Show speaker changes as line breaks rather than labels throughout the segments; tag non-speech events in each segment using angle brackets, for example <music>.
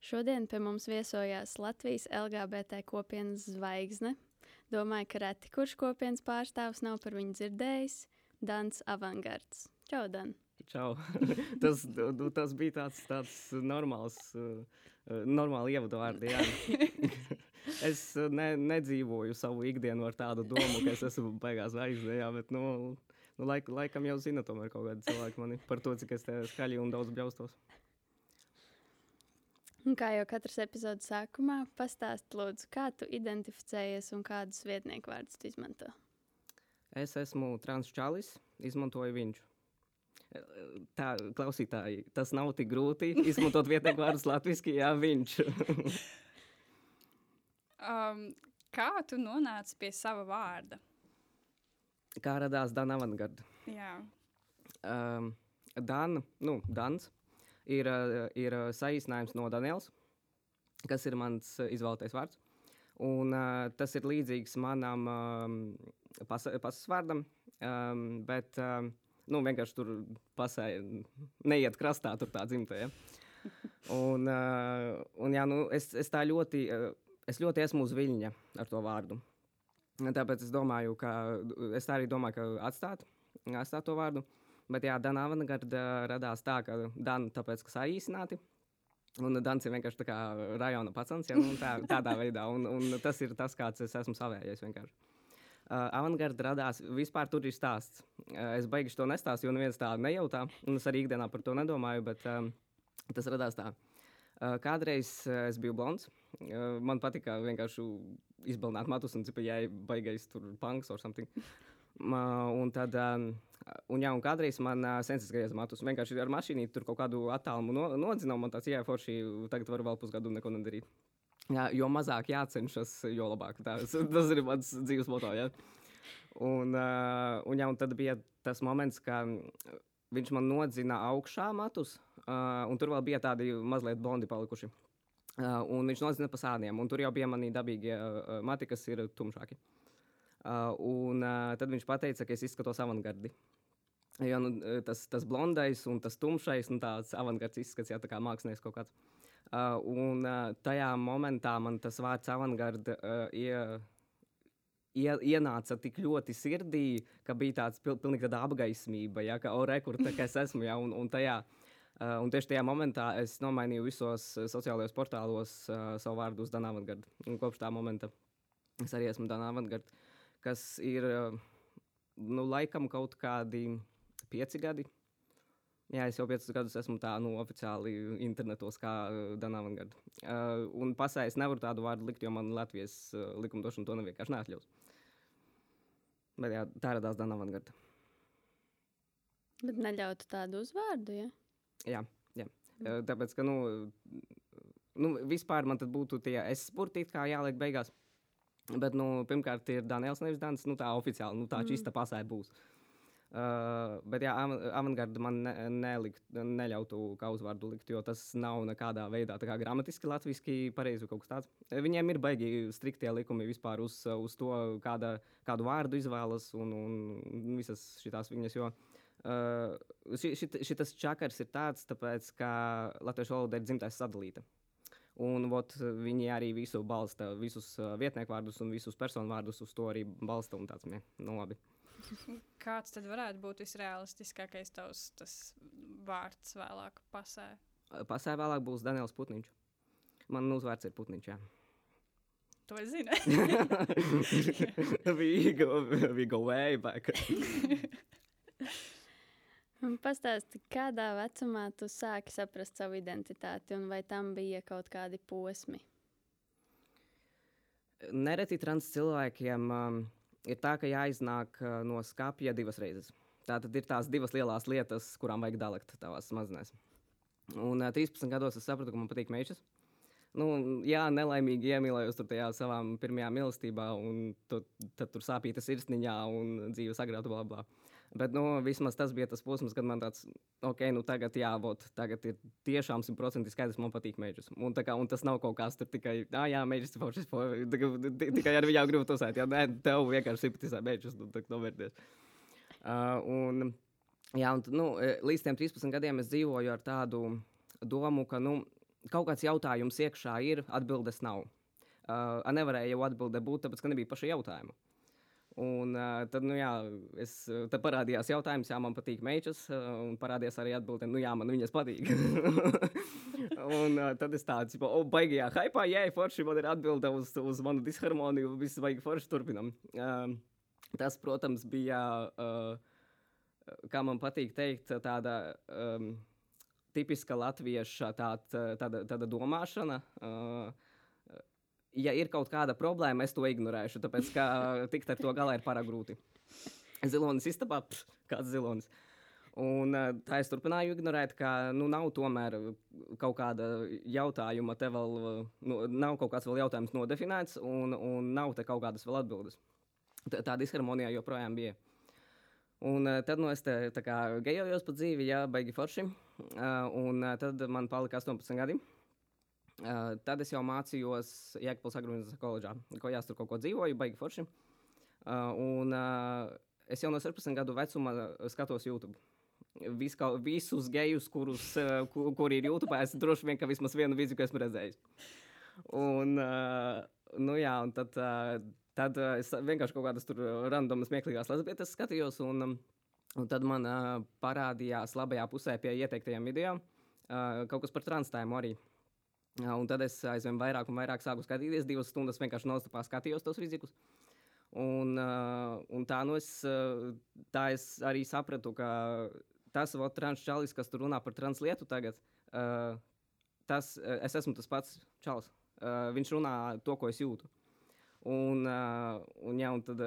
Šodien pie mums viesojās Latvijas LGBT kopienas zvaigzne. Domāju, ka reti kurš kopienas pārstāvs nav par viņu dzirdējis. Dans Avangards. Čau, Dan!
Čau! <laughs> tas, tas bija tāds, tāds normāls, uh, normāli ievadvārdi. <laughs> es ne, nedzīvoju savu ikdienu ar tādu domu, ka es esmu beigās zvaigznē, bet nu, nu, laik, laikam jau zina tomēr kaut kādi cilvēki mani par to, cik es te skaļi un daudz bļaustos.
Un kā jau katras epizodes sākumā, pastāst lūdzu, kā tu identificējies un kādus vietnieku vārdus tu izmanto.
Es esmu transčalis, izmantoju viņš. Tā, klausītāji, tas nav tik grūti <laughs> izmantot vietnieku vārdus latviešu, jā, viņš. <laughs>
um, kā tu nonāci pie sava vārda?
Kā radās Dana Avangarda?
Jā.
Um, Dan, nu, Dans ir, eh, ir eh, saīsinājums no Daniels, kas ir mans eh, izvēlētais vārds. Un, uh, tas ir līdzīgs manam um, pas, pasas vārdam, um, bet um, nu, vienkārši tur pasē neiet krastā, tur tā dzimta. Ja? Un, uh, un jā, nu, es, es tā ļoti, uh, es ļoti esmu uz viļņa ar to vārdu. Tāpēc es domāju, ka es tā arī domāju, ka atstāt, atstāt to vārdu. Uh, Bet jā, Dana avangarda radās tā, ka Dana tāpēc, ka saīsināti. Un Dans ir vienkārši tā kā rajona pacans, ja, nu, tā, tādā veidā. Un, un tas ir tas, kāds es esmu savējies vienkārši. Uh, avangarda radās, vispār tur ir stāsts. Uh, es baigi to nestāstu, jo neviens tā nejautā. Un es arī ikdienā par to nedomāju, bet um, tas radās tā. Uh, kādreiz uh, es biju blonds. Uh, man patika vienkārši izbalnāt matus un cipā, ja baigais tur punks or something. Uh, un tad um, Un, jā, un kādreiz man uh, sensis griezās matus. Vienkārši ar mašīnu tur kaut kādu attālumu no, nodzinām, un tāds, jā, forši, tagad varu vēl pusgadu neko nedarīt. Jā, jo mazāk jācenšas, jo labāk. Tā, tas ir mans dzīves moto. Ja? Un, uh, un, jā, un tad bija tas moments, kad viņš man nodzina augšā matus, uh, un tur vēl bija tādi mazliet blondi palikuši. Uh, un viņš nodzina pa sādiem, un tur jau bija mani dabīgie uh, mati, kas ir tumšāki. Uh, un uh, tad viņš teica, ka es izskatos avangardi. Jo, nu, tas, tas blondais un tas tumšais, nu, tāds avangards izskats, jā, tā kā mākslinieks kaut kāds. Uh, un uh, tajā momentā man tas vārds avangarda uh, ie, ie, ienāca tik ļoti sirdī, ka bija tāds pil, pilnīgi tāda apgaismība, ja, ka, o, re, kur tā es esmu, ja, un, un tajā. Uh, un tieši tajā momentā es nomainīju visos sociālajos portālos uh, savu vārdu uz Dana Avangardu. Un kopš tā momenta es arī esmu Dana Avangards kas ir nu, laikam kaut kādi pieci gadi. Jā, es jau piecus gadus esmu tā, nu, oficiāli internetos, kā uh, Danāvangarda. Uh, un pasē es nevaru tādu vārdu likt, jo man Latvijas uh, likumdošana to nevienkārši neatļaus. Bet jā, tā radās Danāvangarda.
Bet neļautu tādu uzvārdu, ja?
Jā, jā. Uh, tāpēc, ka, nu, nu, vispār man tad būtu tie es spurtīt, kā jāliek beigās. Bet, nu, pirmkārt, ir Daniels, nevis Dānis. Nu, tā oficiāli, nu, tā mm. čista pasē būs. Uh, bet, jā, avangarda man ne, nelikt, neļautu kā uzvārdu likt, jo tas nav nekādā veidā kā gramatiski, latviešu pareizi kaut kas tāds. Viņiem ir baigi striktie likumi vispār uz, uz to, kāda, kādu vārdu izvēlas un, un visas šīs viņas. Jo, uh, šit, šitas čakars ir tāds, tāpēc, ka latviešu valoda ir dzimtais sadalīta. Un ot, viņi arī visu balsta, visus uh, vietnieku vārdus un visus personu vārdus uz to arī balsta. Tāds, mē, nu, labi. <laughs>
Kāds tad varētu būt visrealistiskākais tavs vārds vēlāk pasē?
Pasē vēlāk būs Daniels Putniņš. Man uzvārds ir Putniņš. Jā.
To es zinu.
we, go, we go way back.
Pastāsti, kādā vecumā tu sāki saprast savu identitāti, un vai tam bija kaut kādi posmi?
Nereti trans cilvēkiem um, ir tā, ka jāiznāk uh, no skāpja divas reizes. Tā tad ir tās divas lielās lietas, kurām vajag dalikt tavās smadzenēs. Un uh, 13 gados es sapratu, ka man patīk meitas. nu, jā, nelaimīgi iemīlējos tur tajā savā pirmajā mīlestībā, un tu, tad tur sāpīja sirsniņā un dzīves agrāta bla bla. Bet nu, vismaz tas bija tas posms, kad man tāds, ok, nu tagad jābūt, tagad ir tiešām simtprocentīgi skaidrs, man patīk mēģis. Un, kā, un tas nav kaut kas tur tikai, ah, jā, mēģis, tikai ar viņu gribu tusēt. Jā, nē, tev vienkārši simpatizē mēģis, nu, tā novērties. Uh, un, jā, un, nu, līdz tiem 13 gadiem es dzīvoju ar tādu domu, ka, nu, kaut kāds jautājums iekšā ir, atbildes nav. Uh, nevarēja jau atbildēt būt, tāpēc, ka nebija paša jautājuma. Un uh, tad, nu, jā, es, tad parādījās jautājums, jā, man patīk uh, un parādījās arī atbilde, nu, jā, man viņas patīk. <laughs> un uh, tad es tāds, tipo, oh, baigajā hypā, jā, forši man ir atbilde uz, uz manu disharmoniju, viss baigi forši turpinam. Uh, tas, protams, bija, uh, kā man patīk teikt, tāda. Um, tipiska latvieša tāda, tāda, tāda domāšana. Uh, ja ir kaut kāda problēma, es to ignorēšu, tāpēc ka tikt ar to galā ir pārāk grūti. Zilonis istabā, pš, kāds zilonis. Un, uh, tā es turpināju ignorēt, ka nu, nav tomēr kaut kāda jautājuma, te vēl nu, nav kaut kāds vēl jautājums nodefinēts, un, un nav te kaut kādas vēl atbildes. Tā, tā disharmonija joprojām bija. Un uh, tad nu, es te kā gejojos pa dzīvi, jā, baigi forši. Un tad man palika 18 gadi. Uh, tad es jau mācījos Jēkabūras agrākajā koledžā, ko jās tur kaut ko dzīvoju, baigi forši. Uh, un uh, es jau no 16 gadu vecuma skatos YouTube. Viska, visus gejus, kurus, uh, kur, kuri ir YouTube, es droši vien, ka vismaz vienu vīziju, ko esmu redzējis. Un, uh, nu jā, un tad, uh, tad uh, es vienkārši kaut kādas tur randomas, smieklīgās lesbietes skatījos. Un, um, Un tad man uh, parādījās labajā pusē pie ieteiktajiem video uh, kaut kas par transtēmu arī. Uh, un tad es aizvien vairāk un vairāk sāku skatīties. Divas stundas vienkārši nostupā skatījos tos fizikus. Un, un tā, nu es, tā es arī sapratu, ka tas transčalis, kas tur runā par translietu tagad, tas, es esmu tas pats čalis. Viņš runā to, ko es jūtu. Un, un, jā, un tad,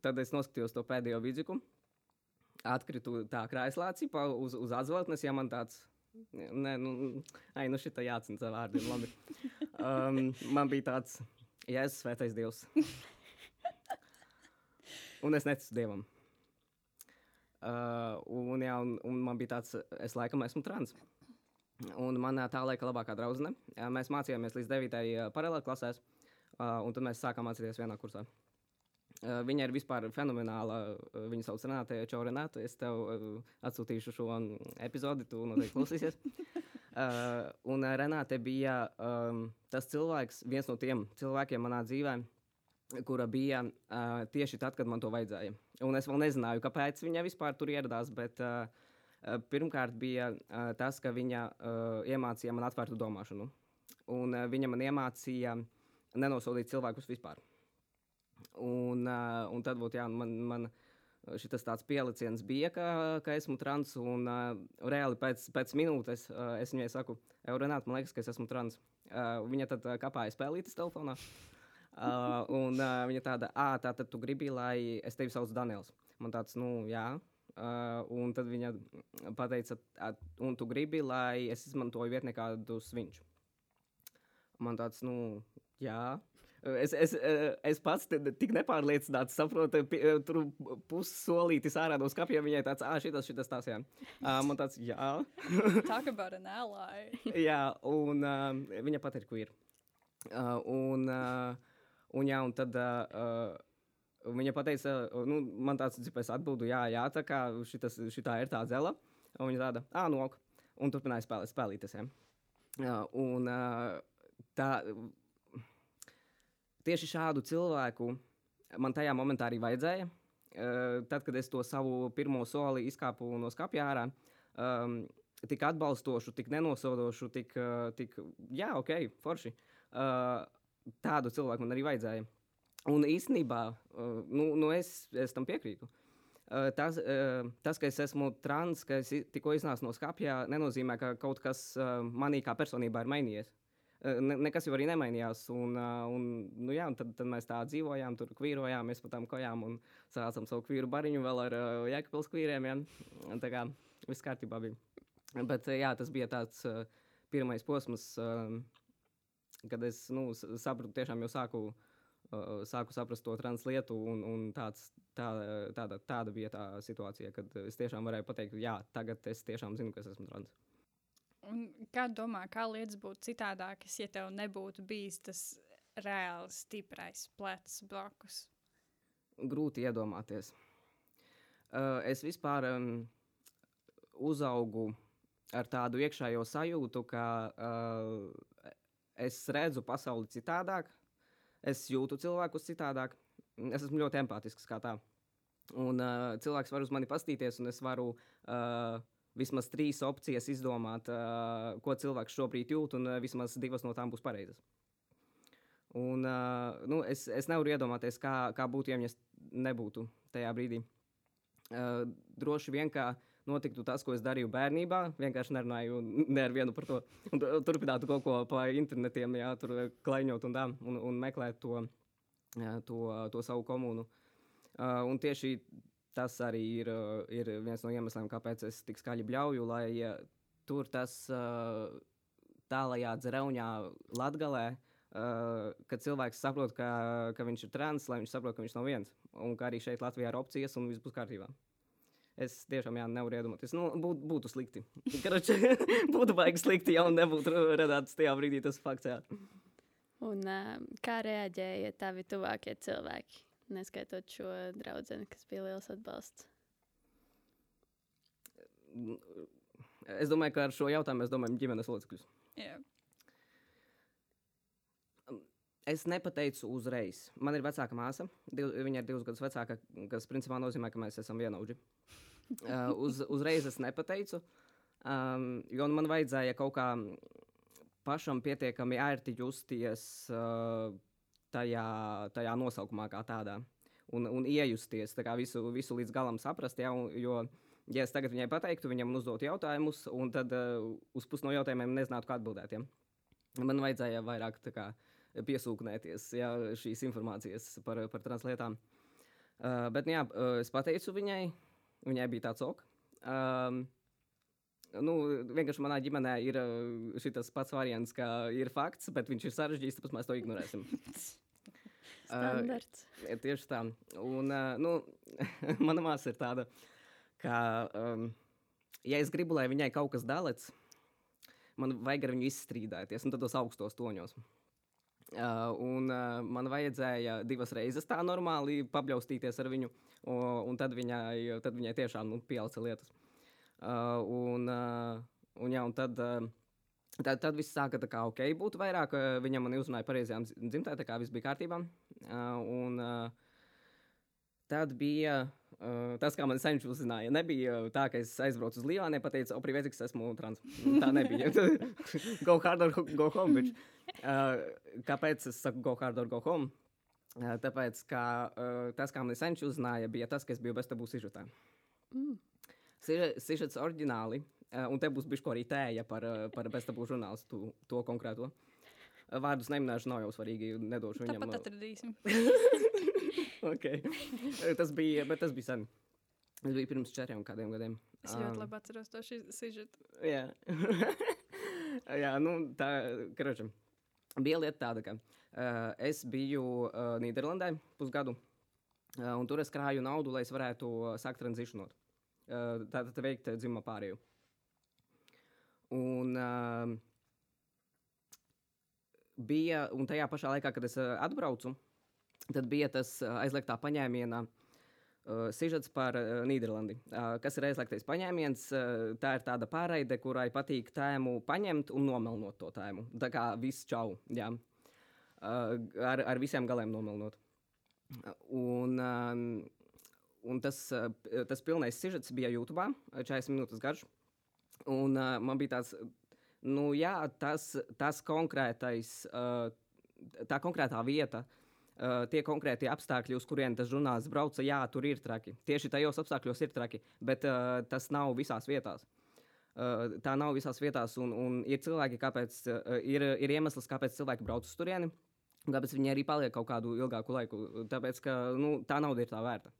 tad es noskatījos to pēdējo vidziku atkritu tā krēslā cipā uz, uz atzveltnes, ja man tāds. Nē, nu, ai, nu šitā jāatcina vārdiem, labi. Um, man bija tāds, Jēzus svētais Dievs. Un es neticu Dievam. Uh, un, jā, un, un man bija tāds, es laikam esmu trans. Un manā tā laika labākā draudzene, mēs mācījāmies līdz 9. paralēlā klasēs, uh, un tad mēs sākām mācīties vienā kursā. Uh, viņa ir vispār fenomenāla. Viņa sauc Renāte Čaurenāte. Es tev atsūtīšu šo epizodi, tu noteikti klausīsies. uh, un Renāte bija um, tas cilvēks, viens no tiem cilvēkiem manā dzīvē, kura bija uh, tieši tad, kad man to vajadzēja. Un es vēl nezināju, kāpēc viņa vispār tur ieradās, bet uh, pirmkārt bija uh, tas, ka viņa uh, iemācīja man atvērtu domāšanu. Un uh, viņa man iemācīja nenosodīt cilvēkus vispār. Un, uh, un tad būtu jā, man, man šis tāds pieliciens bija, ka, ka esmu trans. Un uh, reāli pēc, pēc minūtes uh, es viņai saku, Euronāt, man liekas, ka es esmu trans. Uh, viņa tad uh, kāpāja spēlītas telefonā. Uh, un uh, viņa tāda, ah, tā tad tu gribi, lai es tevi saucu Daniels. Man tāds, nu, jā. Uh, un tad viņa teica, un tu gribi, lai es izmantoju vietnē kādus viņš. Man tāds, nu, jā. Es, es, es pats tik nepārliecināts saprotu, tur pussolītis ārā no skapja viņai tāds, ah, šitas, šitas tās, jā. Man tāds, jā. <laughs>
Talk about an ally. <laughs>
jā, un uh, viņa pat ir queer. Uh, un, uh, un jā, un tad uh, viņa pateica, nu, man tāds, es atbildu, jā, jā, tā kā šitas, šitā ir tā dzela. Un viņa tāda, ah, nu, ok. Un turpināja spēlēt spēlītas, jā. Uh, un uh, tā tieši šādu cilvēku man tajā momentā arī vajadzēja. Uh, tad, kad es to savu pirmo soli izkāpu no skāpja ārā, um, tik atbalstošu, tik nenosodošu, tik, uh, tik jā, ok, forši. Uh, tādu cilvēku man arī vajadzēja. Un īstenībā, uh, nu, nu es, es tam piekrītu. Uh, tas, uh, tas, ka es esmu trans, ka es tikko iznācu no skāpja, nenozīmē, ka kaut kas uh, manī kā personībā ir mainījies ne, nekas jau arī nemainījās. Un, un, nu, jā, un tad, tad mēs tā dzīvojām, tur kvīrojām, mēs pa tām kojām un sācām savu kvīru bariņu vēl ar uh, jēkapils kvīriem. Ja? Tā kā viss kārtībā bija. Bet jā, tas bija tāds uh, pirmais posms. Uh, kad es nu, sapratu, tiešām jau sāku, uh, sāku saprast to translietu, un, un tāds, tā, tāda, tāda bija tā situācija, kad es tiešām varēju pateikt, jā, tagad es tiešām zinu, kas esmu trans.
Un kā domā, kā lietas būtu citādākas, ja tev nebūtu bijis tas reāli stiprais plecs blakus?
Grūti iedomāties. Uh, es vispār uzaugu ar tādu iekšējo sajūtu, ka uh, es redzu pasauli citādāk, es jūtu cilvēkus citādāk. Es esmu ļoti empātisks kā tā. Un uh, cilvēks var uz mani paskatīties, un es varu uh, vismaz trīs opcijas izdomāt, uh, ko cilvēks šobrīd jūt, un uh, vismaz divas no tām būs pareizas. Un, uh, nu, es, es nevaru iedomāties, kā, kā būtu, ja es nebūtu tajā brīdī. Uh, droši vien, kā notiktu tas, ko es darīju bērnībā, vienkārši nerunāju ne ar vienu par to. Turpinātu kaut ko pa internetiem, jā, tur klaiņot un tā, un, un meklēt to, jā, to, to savu komunu. Uh, un tieši tas arī ir, ir viens no iemesliem, kāpēc es tik skaļi bļauju, lai uh, tur tas tālajā dzeraunā latgalē, kad cilvēks saprot, ka, ka viņš ir trans, lai viņš saprot, ka viņš nav viens. Un ka arī šeit Latvijā ir opcijas un viss būs kārtībā. Es tiešām jā, nevaru iedomāties. Nu, būt, būtu slikti. <laughs> Karači, <laughs> būtu baigi slikti, ja nebūtu redzēts tajā brīdī tas fakts. Jā.
Un, kā reaģēja tavi tuvākie cilvēki? Neskaitot šo draugu, kas bija liels atbalsts.
Es domāju, ka ar šo jautājumu mēs domājam ģimenes locekļus.
Jā.
Es nepateicu uzreiz. Man ir vecāka māsa. Div, viņa ir divus gadus vecāka, kas principā nozīmē, ka mēs esam vienaudži. <laughs> Uh, uz, uzreiz es nepateicu, um, jo man vajadzēja kaut kā pašam pietiekami ērti justies uh, tajā, tajā nosaukumā, kā tādā. Un, un iejusties, tā kā visu, visu līdz galam saprast. Ja, un, jo, ja es tagad viņai pateiktu, viņam uzdot jautājumus, un tad uh, uz pusi no jautājumiem nezinātu, kā atbildēt. Ja. Man vajadzēja vairāk kā, piesūknēties ja, šīs informācijas par, par translietām. Uh, bet, nu jā, uh, es pateicu viņai, viņai bija tāds ok. Um, nu, vienkārši manā ģimenē ir šis pats variants, ka ir fakts, bet viņš ir sarežģīts, tāpēc mēs to ignorēsim. <laughs>
Standarts.
Uh, tieši tā. Un, uh, nu, <laughs> mana māsa ir tāda, ka, um, ja es gribu, lai viņai kaut kas dalīts, man vajag ar viņu izstrīdēties, un tad tos augstos toņos. Uh, un uh, man vajadzēja divas reizes tā normāli pabļaustīties ar viņu, un, un tad, viņai, tad viņai tiešām nu, pielca lietas. Uh, un, uh, un, jā, un tad, uh, tad, tad viss sāka tā kā ok, būt vairāk. Uh, viņa man uzrunāja pareizajām dzi- dzimtē, tā kā viss bija kārtībā. Uh, un, uh, tad bija uh, tas, kā man senčs uzzināja. Nebija tā, ka es aizbraucu uz Līvānu, pateicu, o, privēts, ka esmu trans. Tā nebija. <laughs> go hard or go home. Bitch. Uh, kāpēc es saku go hard or go home? Uh, tāpēc, ka uh, tas, kā man senčs uzzināja, bija tas, ka es biju bez tabū sižetā.
Mm.
Sižets oriģināli, uh, un te būs bišķi arī tēja par, uh, par beztabū žurnālistu to konkrēto. Uh, Vārdus neminēšu, nav jau svarīgi. Nedošu viņam.
Tāpat atradīsim. <laughs>
okay. tas bija, bet tas bija sen. Tas bija pirms četriem kādiem gadiem.
Es ļoti
Um,
labi atceros to sižetu.
Jā, <laughs> jā nu, tā karoči. bija lieta tāda, ka uh, es biju uh, Nīderlandē pusgadu, uh, un tur es krāju naudu, lai es varētu uh, sākt tranzīšanot. Uh, Tātad veikt dzimuma pārēju. Un, uh, bija, un tajā pašā laikā, kad es uh, atbraucu, tad bija tas aizliegtā paņēmiena uh, sižets par uh, Nīderlandi. Uh, kas ir aizliegtais paņēmiens? Uh, tā ir tāda pārraide, kurai patīk tēmu paņemt un nomelnot to tēmu. Tā kā viss čau. Jā. Uh, ar, ar visiem galiem nomelnot. Un, uh, un tas, uh, tas pilnais sižets bija YouTube, 40 minūtes garš. Un uh, man bija tāds, nu jā, tas, tas konkrētais, tā konkrētā vieta, tie konkrētie apstākļi, uz kuriem tas žurnālists brauca, jā, tur ir traki. Tieši tajos apstākļos ir traki, bet tas nav visās vietās. Tā nav visās vietās, un, un ir cilvēki, kāpēc, ir, ir iemesls, kāpēc cilvēki brauc uz turieni, un kāpēc viņi arī paliek kaut kādu ilgāku laiku. Tāpēc, ka nu, tā nauda ir tā vērta.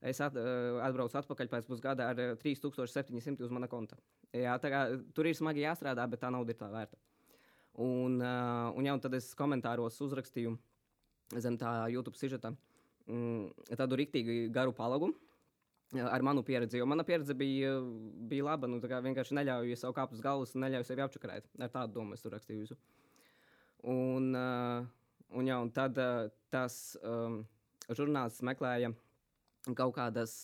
Es at, uh, atbraucu atpakaļ pēc pusgada ar uh, 3700 uz mana konta. Jā, kā, tur ir smagi jāstrādā, bet tā nauda ir tā vērta. Un, uh, un, jā, un tad es komentāros uzrakstīju zem tā YouTube sižeta mm, tādu rīktīgi garu palagu. Ar manu pieredzi, jo mana pieredze bija, bija laba. Nu, vienkārši neļauju sev kāpt uz galvas neļauju sev apčakarēt. Ar tādu domu es tur rakstīju visu. Un, un, jā, un tad tas um, žurnāls meklēja kaut kādas,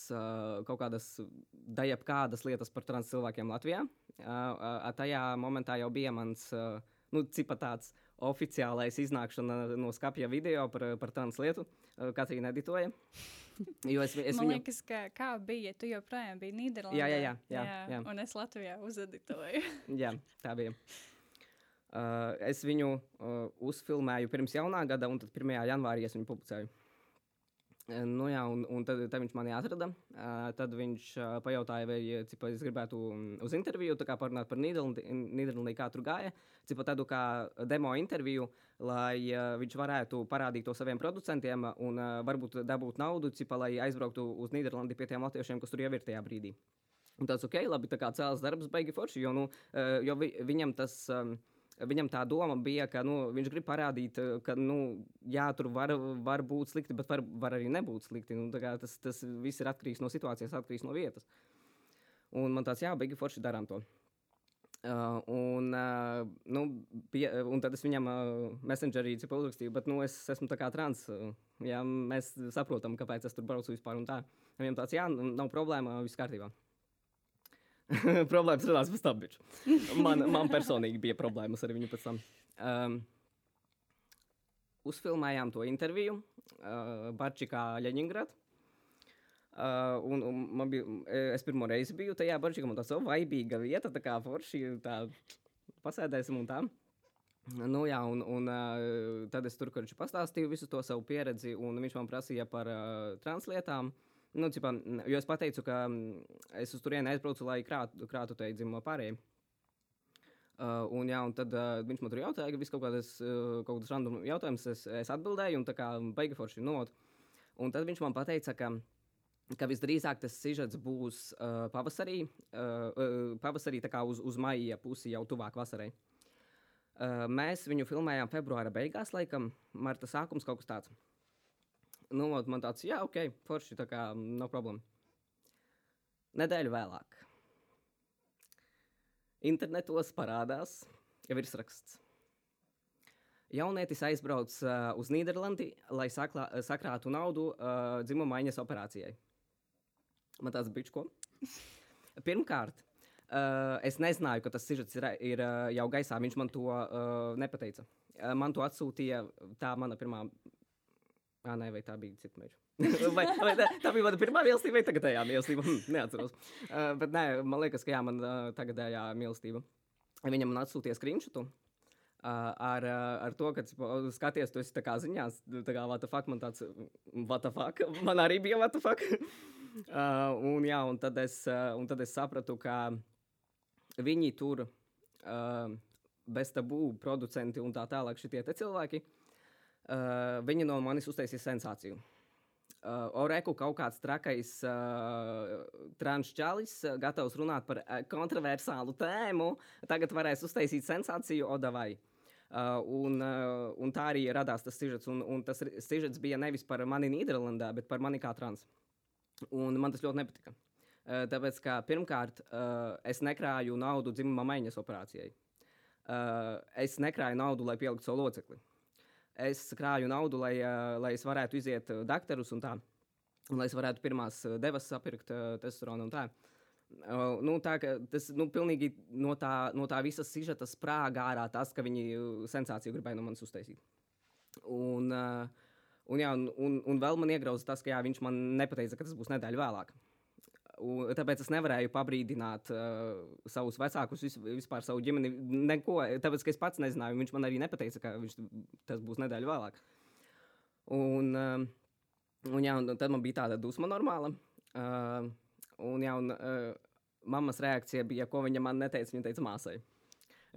kaut kādas daļai kādas lietas par trans cilvēkiem Latvijā. Tajā momentā jau bija mans, nu, cipa tāds oficiālais iznākšana no skapja video par, par trans lietu. Katrīna editoja.
Jo es, es Man viņu... liekas, ka kā bija, tu joprojām biji Nīderlandē.
Jā, jā, jā, jā, jā. jā.
Un es Latvijā uzeditoju. <laughs>
jā, tā bija. Uh, es viņu uh, uzfilmēju pirms jaunā gada, un tad 1. janvārī es viņu publicēju. Nu, jā, un, un tad, tad viņš mani atrada. Uh, tad viņš uh, pajautāja, vai cipa, es gribētu uz interviju parunāt par Nīderlandi, kā tur gāja. Cipa, tādu kā demo interviju, lai uh, viņš varētu parādīt to saviem producentiem un uh, varbūt dabūt naudu, cipa, lai aizbrauktu uz Nīderlandi pie tiem latviešiem, kas tur jau ir tajā brīdī. Un tāds ok, labi, tā kā cēlās darbs, baigi forši, jo, nu, uh, jo vi, viņam tas. Um, Viņam tā doma bija, ka nu, viņš grib parādīt, ka nu, jā, tur var, var būt slikti, bet var, var arī nebūt slikti. Nu, tas, tas viss ir atkarīgs no situācijas, atkarīgs no vietas. Un man tāds, jā, beigi forši darām to. Uh, un, uh, nu, pie, un tad es viņam uh, messengerī uzrakstīju, bet nu, es esmu trans. Uh, jā, mēs saprotam, kāpēc es tur braucu vispār. Viņam tāds, jā, nav problēma, viss kārtībā. <laughs> problēmas radās pēc tam. Biču. Man, man personīgi bija problēmas ar viņu pēc tam. Um, uzfilmējām to interviju uh, Barčikā, Leņņģerādā. Uh, un, un man bija, es pirmo reizi biju tajā Barčikā, man tā so vaibīga vieta, tā kā forši, tā pasēdēsim un tā. Nu, jā, un, un uh, tad es tur pastāstīju visu to savu pieredzi, un viņš man prasīja par uh, translietām. Uh, Nu, cipā, jo es pateicu, ka es uz turieni aizbraucu, lai krātu, krātu te dzimumu pārējiem. Uh, un, jā, un tad uh, viņš man tur jautāja, ka viss kaut kādas, uh, kaut kādas random jautājumus es, es atbildēju, un tā kā baigi forši not. Un tad viņš man pateica, ka, ka visdrīzāk tas sižets būs uh, pavasarī, uh, uh, pavasarī tā kā uz, uz maija pusi jau tuvāk vasarai. Uh, mēs viņu filmējām februāra beigās, laikam, marta sākums kaut kas tāds nu, man tāds, jā, ok, forši, tā kā nav problēma. Nedēļu vēlāk. Internetos parādās virsraksts. Jaunietis aizbrauc uh, uz Nīderlandi, lai saklā, sakrātu naudu uh, dzimuma maiņas operācijai. Man tāds bija ko. <laughs> Pirmkārt, uh, es nezināju, ka tas sižets ir, ir uh, jau gaisā. Viņš man to uh, nepateica. Uh, man to atsūtīja tā mana pirmā Ah, nē, vai tā bija cita meža. <laughs> vai, vai tā, tā bija mana pirmā mīlestība, vai tagadējā mīlestība? Hm, neatceros. Uh, bet nē, man liekas, ka jā, man uh, tagadējā mīlestība. Viņam man atsūtīja screenshot. Uh, ar, ar to, ka skaties, tu esi tā kā ziņās, tā kā what the fuck, man tāds, what the fuck, <laughs> man arī bija what the fuck. <laughs> uh, un, jā, un, tad es, uh, un tad es sapratu, ka viņi tur uh, bez tabū producenti un tā tālāk šitie cilvēki uh, Uh, viņi no manis uztaisīja sensāciju. Uh, Oreku kaut kāds trakais uh, transčālis, uh, gatavs runāt par uh, kontroversālu tēmu, tagad varēs uztaisīt sensāciju Odavai. Uh, un, uh, un tā arī radās tas sižets. Un, un tas sižets bija nevis par mani Nīderlandā, bet par mani kā trans. Un man tas ļoti nepatika. Uh, tāpēc, ka pirmkārt, uh, es nekrāju naudu dzimuma maiņas operācijai. Uh, es nekrāju naudu, lai pieliktu savu locekli es krāju naudu, lai, lai es varētu iziet doktorus un tā. Un lai es varētu pirmās devas sapirkt testosteronu un tā. Uh, nu, tā tas nu, pilnīgi no tā, no tā visa sižeta sprāga ārā tas, ka viņi sensāciju gribēja no manis uztaisīt. Un, uh, un, jā, un, un, un vēl man iegrauza tas, ka jā, viņš man nepateica, ka tas būs nedēļa vēlāk. Un, tāpēc es nevarēju pabrīdināt uh, savus vecākus, vis, vispār savu ģimeni. Neko, tāpēc, ka es pats nezināju, viņš man arī nepateica, ka viņš, tas būs nedēļa vēlāk. Un, uh, un, jā, un tad man bija tāda dusma normāla. Uh, un, jā, un, uh, mammas reakcija bija, ko viņa man neteica. Viņa teica māsai.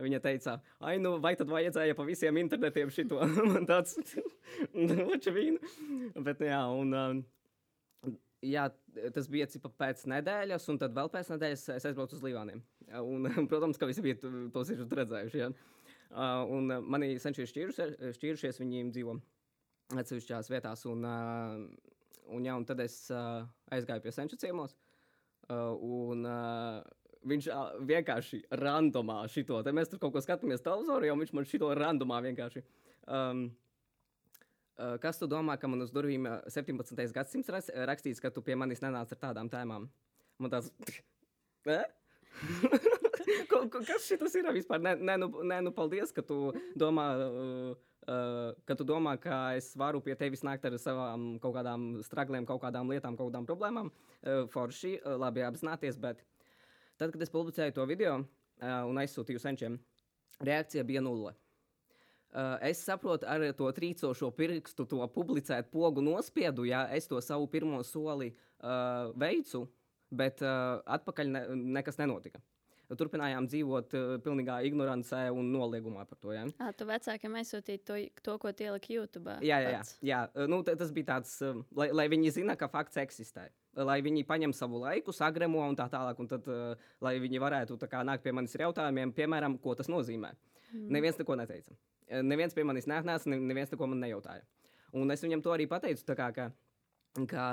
Viņa teica, ah, nu, vai tad vajadzēja pa visiem internetiem šito? <laughs> man tāds, <laughs> nu, vača vīnu. Bet, jā, un, uh, jā, tas bija cipa pēc nedēļas, un tad vēl pēc nedēļas es aizbraucu uz Līvāniem. Un, <laughs> protams, ka visi bija tos ir redzējuši. Uh, un mani senči ir šķīrušies, šķīrušies, viņi dzīvo atsevišķās vietās. Un, un, jā, un tad es aizgāju pie senču ciemos. Un, viņš vienkārši randomā šito, te mēs tur kaut ko skatāmies televizorā, jau viņš man šito randomā vienkārši. Um, kas tu domā, ka man uz durvīm uh, 17. gadsimts rakstīts, ka tu pie manis nenāc ar tādām tēmām? Man tāds. Eh? <laughs> <laughs> ko, ko, kas šis ir vispār? Nē, nē, nu, nē, nu paldies, ka tu domā. Uh, Uh, ka tu domā, ka es varu pie tevis nākt ar savām kaut kādām stragliem, kaut kādām lietām, kaut kādām problēmām. Uh, forši, uh, labi apzināties, bet tad, kad es publicēju to video uh, un aizsūtīju senčiem, reakcija bija nulle. Uh, es saprotu, ar to trīcošo pirkstu, to publicēt, pogu nospiedu, ja es to savu pirmo soli uh, veicu, bet uh, atpakaļ ne, nekas nenotika. Turpinājām dzīvot uh, pilnīgā ignorancē un noliegumā par to. Ja?
À, tu vecākiem aizsūtīji to, to ko tie ielika YouTube.
Jā, jā, jā. jā. Nu, ta- tas bija tāds, uh, lai, lai viņi zinātu, ka fakts eksistē. Lai viņi paņem savu laiku, sagremo un tā tālāk, un tad, uh, lai viņi varētu kā, nākt pie manis ar jautājumiem, piemēram, ko tas nozīmē. Mm. Neviens neko neteica. Neviens pie manis nāca, ne, neviens neko man nejautāja. Un es viņam to arī pateicu. Kā, ka, ka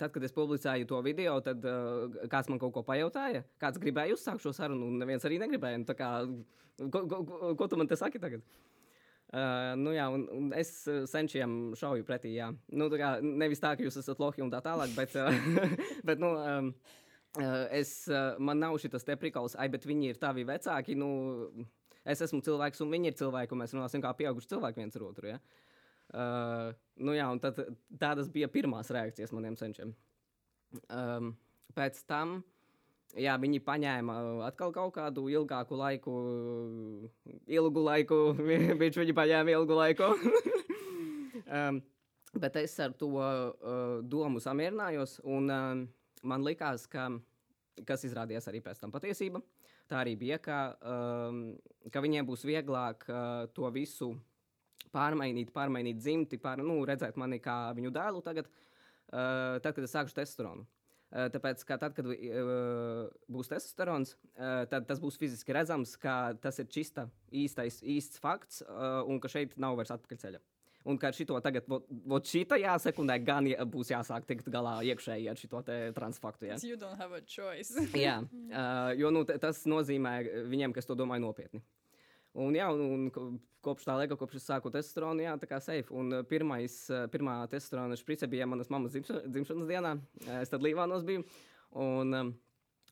tad, kad es publicēju to video, tad uh, kāds man kaut ko pajautāja, kāds gribēja uzsākt šo sarunu, un neviens arī negribēja. Nu, Kā, ko, ko, ko, ko tu man te saki tagad? Uh, nu jā, un, un es uh, senčiem šauju pretī. Jā. Nu, tā kā, nevis tā, ka jūs esat lohi un tā tālāk, bet, uh, <laughs> bet nu, um, es, man nav šis te prikals, ai, bet viņi ir tavi vecāki. Nu, es esmu cilvēks, un viņi ir cilvēki, un mēs runāsim kā pieauguši cilvēki viens ar otru. Ja? Uh, nu jā, un tad, tādas bija pirmās reakcijas maniem senčiem. Um, pēc tam. Jā, viņi paņēma uh, atkal kaut kādu ilgāku laiku, uh, ilgu laiku. <laughs> Viņš viņi paņēma ilgu laiku. <laughs> um, bet es ar to uh, domu samierinājos, un um, man likās, ka, kas izrādījās arī pēc tam patiesība, tā arī bija, ka, um, ka viņiem būs vieglāk uh, to visu pārmainīt, pārmainīt dzimti, pār, nu, redzēt mani kā viņu dēlu tagad, uh, tad, kad es sāku testosteronu. Uh, tāpēc, ka tad, kad uh, būs testosterons, uh, tad tas būs fiziski redzams, ka tas ir čista, īstais, īsts fakts, uh, un ka šeit nav vairs atpakaļceļa. Un ka šito tagad, vot šītajā sekundē, gan jā- būs jāsāk tikt galā iekšēji ar šo transfaktu. Ja?
You don't have a choice. <laughs>
Jā, uh, jo nu, tas nozīmē viņiem, kas to domāja nopietni. Un, jā, un, un ko- kopš tā laika, kopš es sāku testosteronu, jā, tā kā safe. Un pirmais, pirmā testosterona šprice bija manas mammas dzimša- dzimšanas dienā. Es tad Līvānos biju. Un,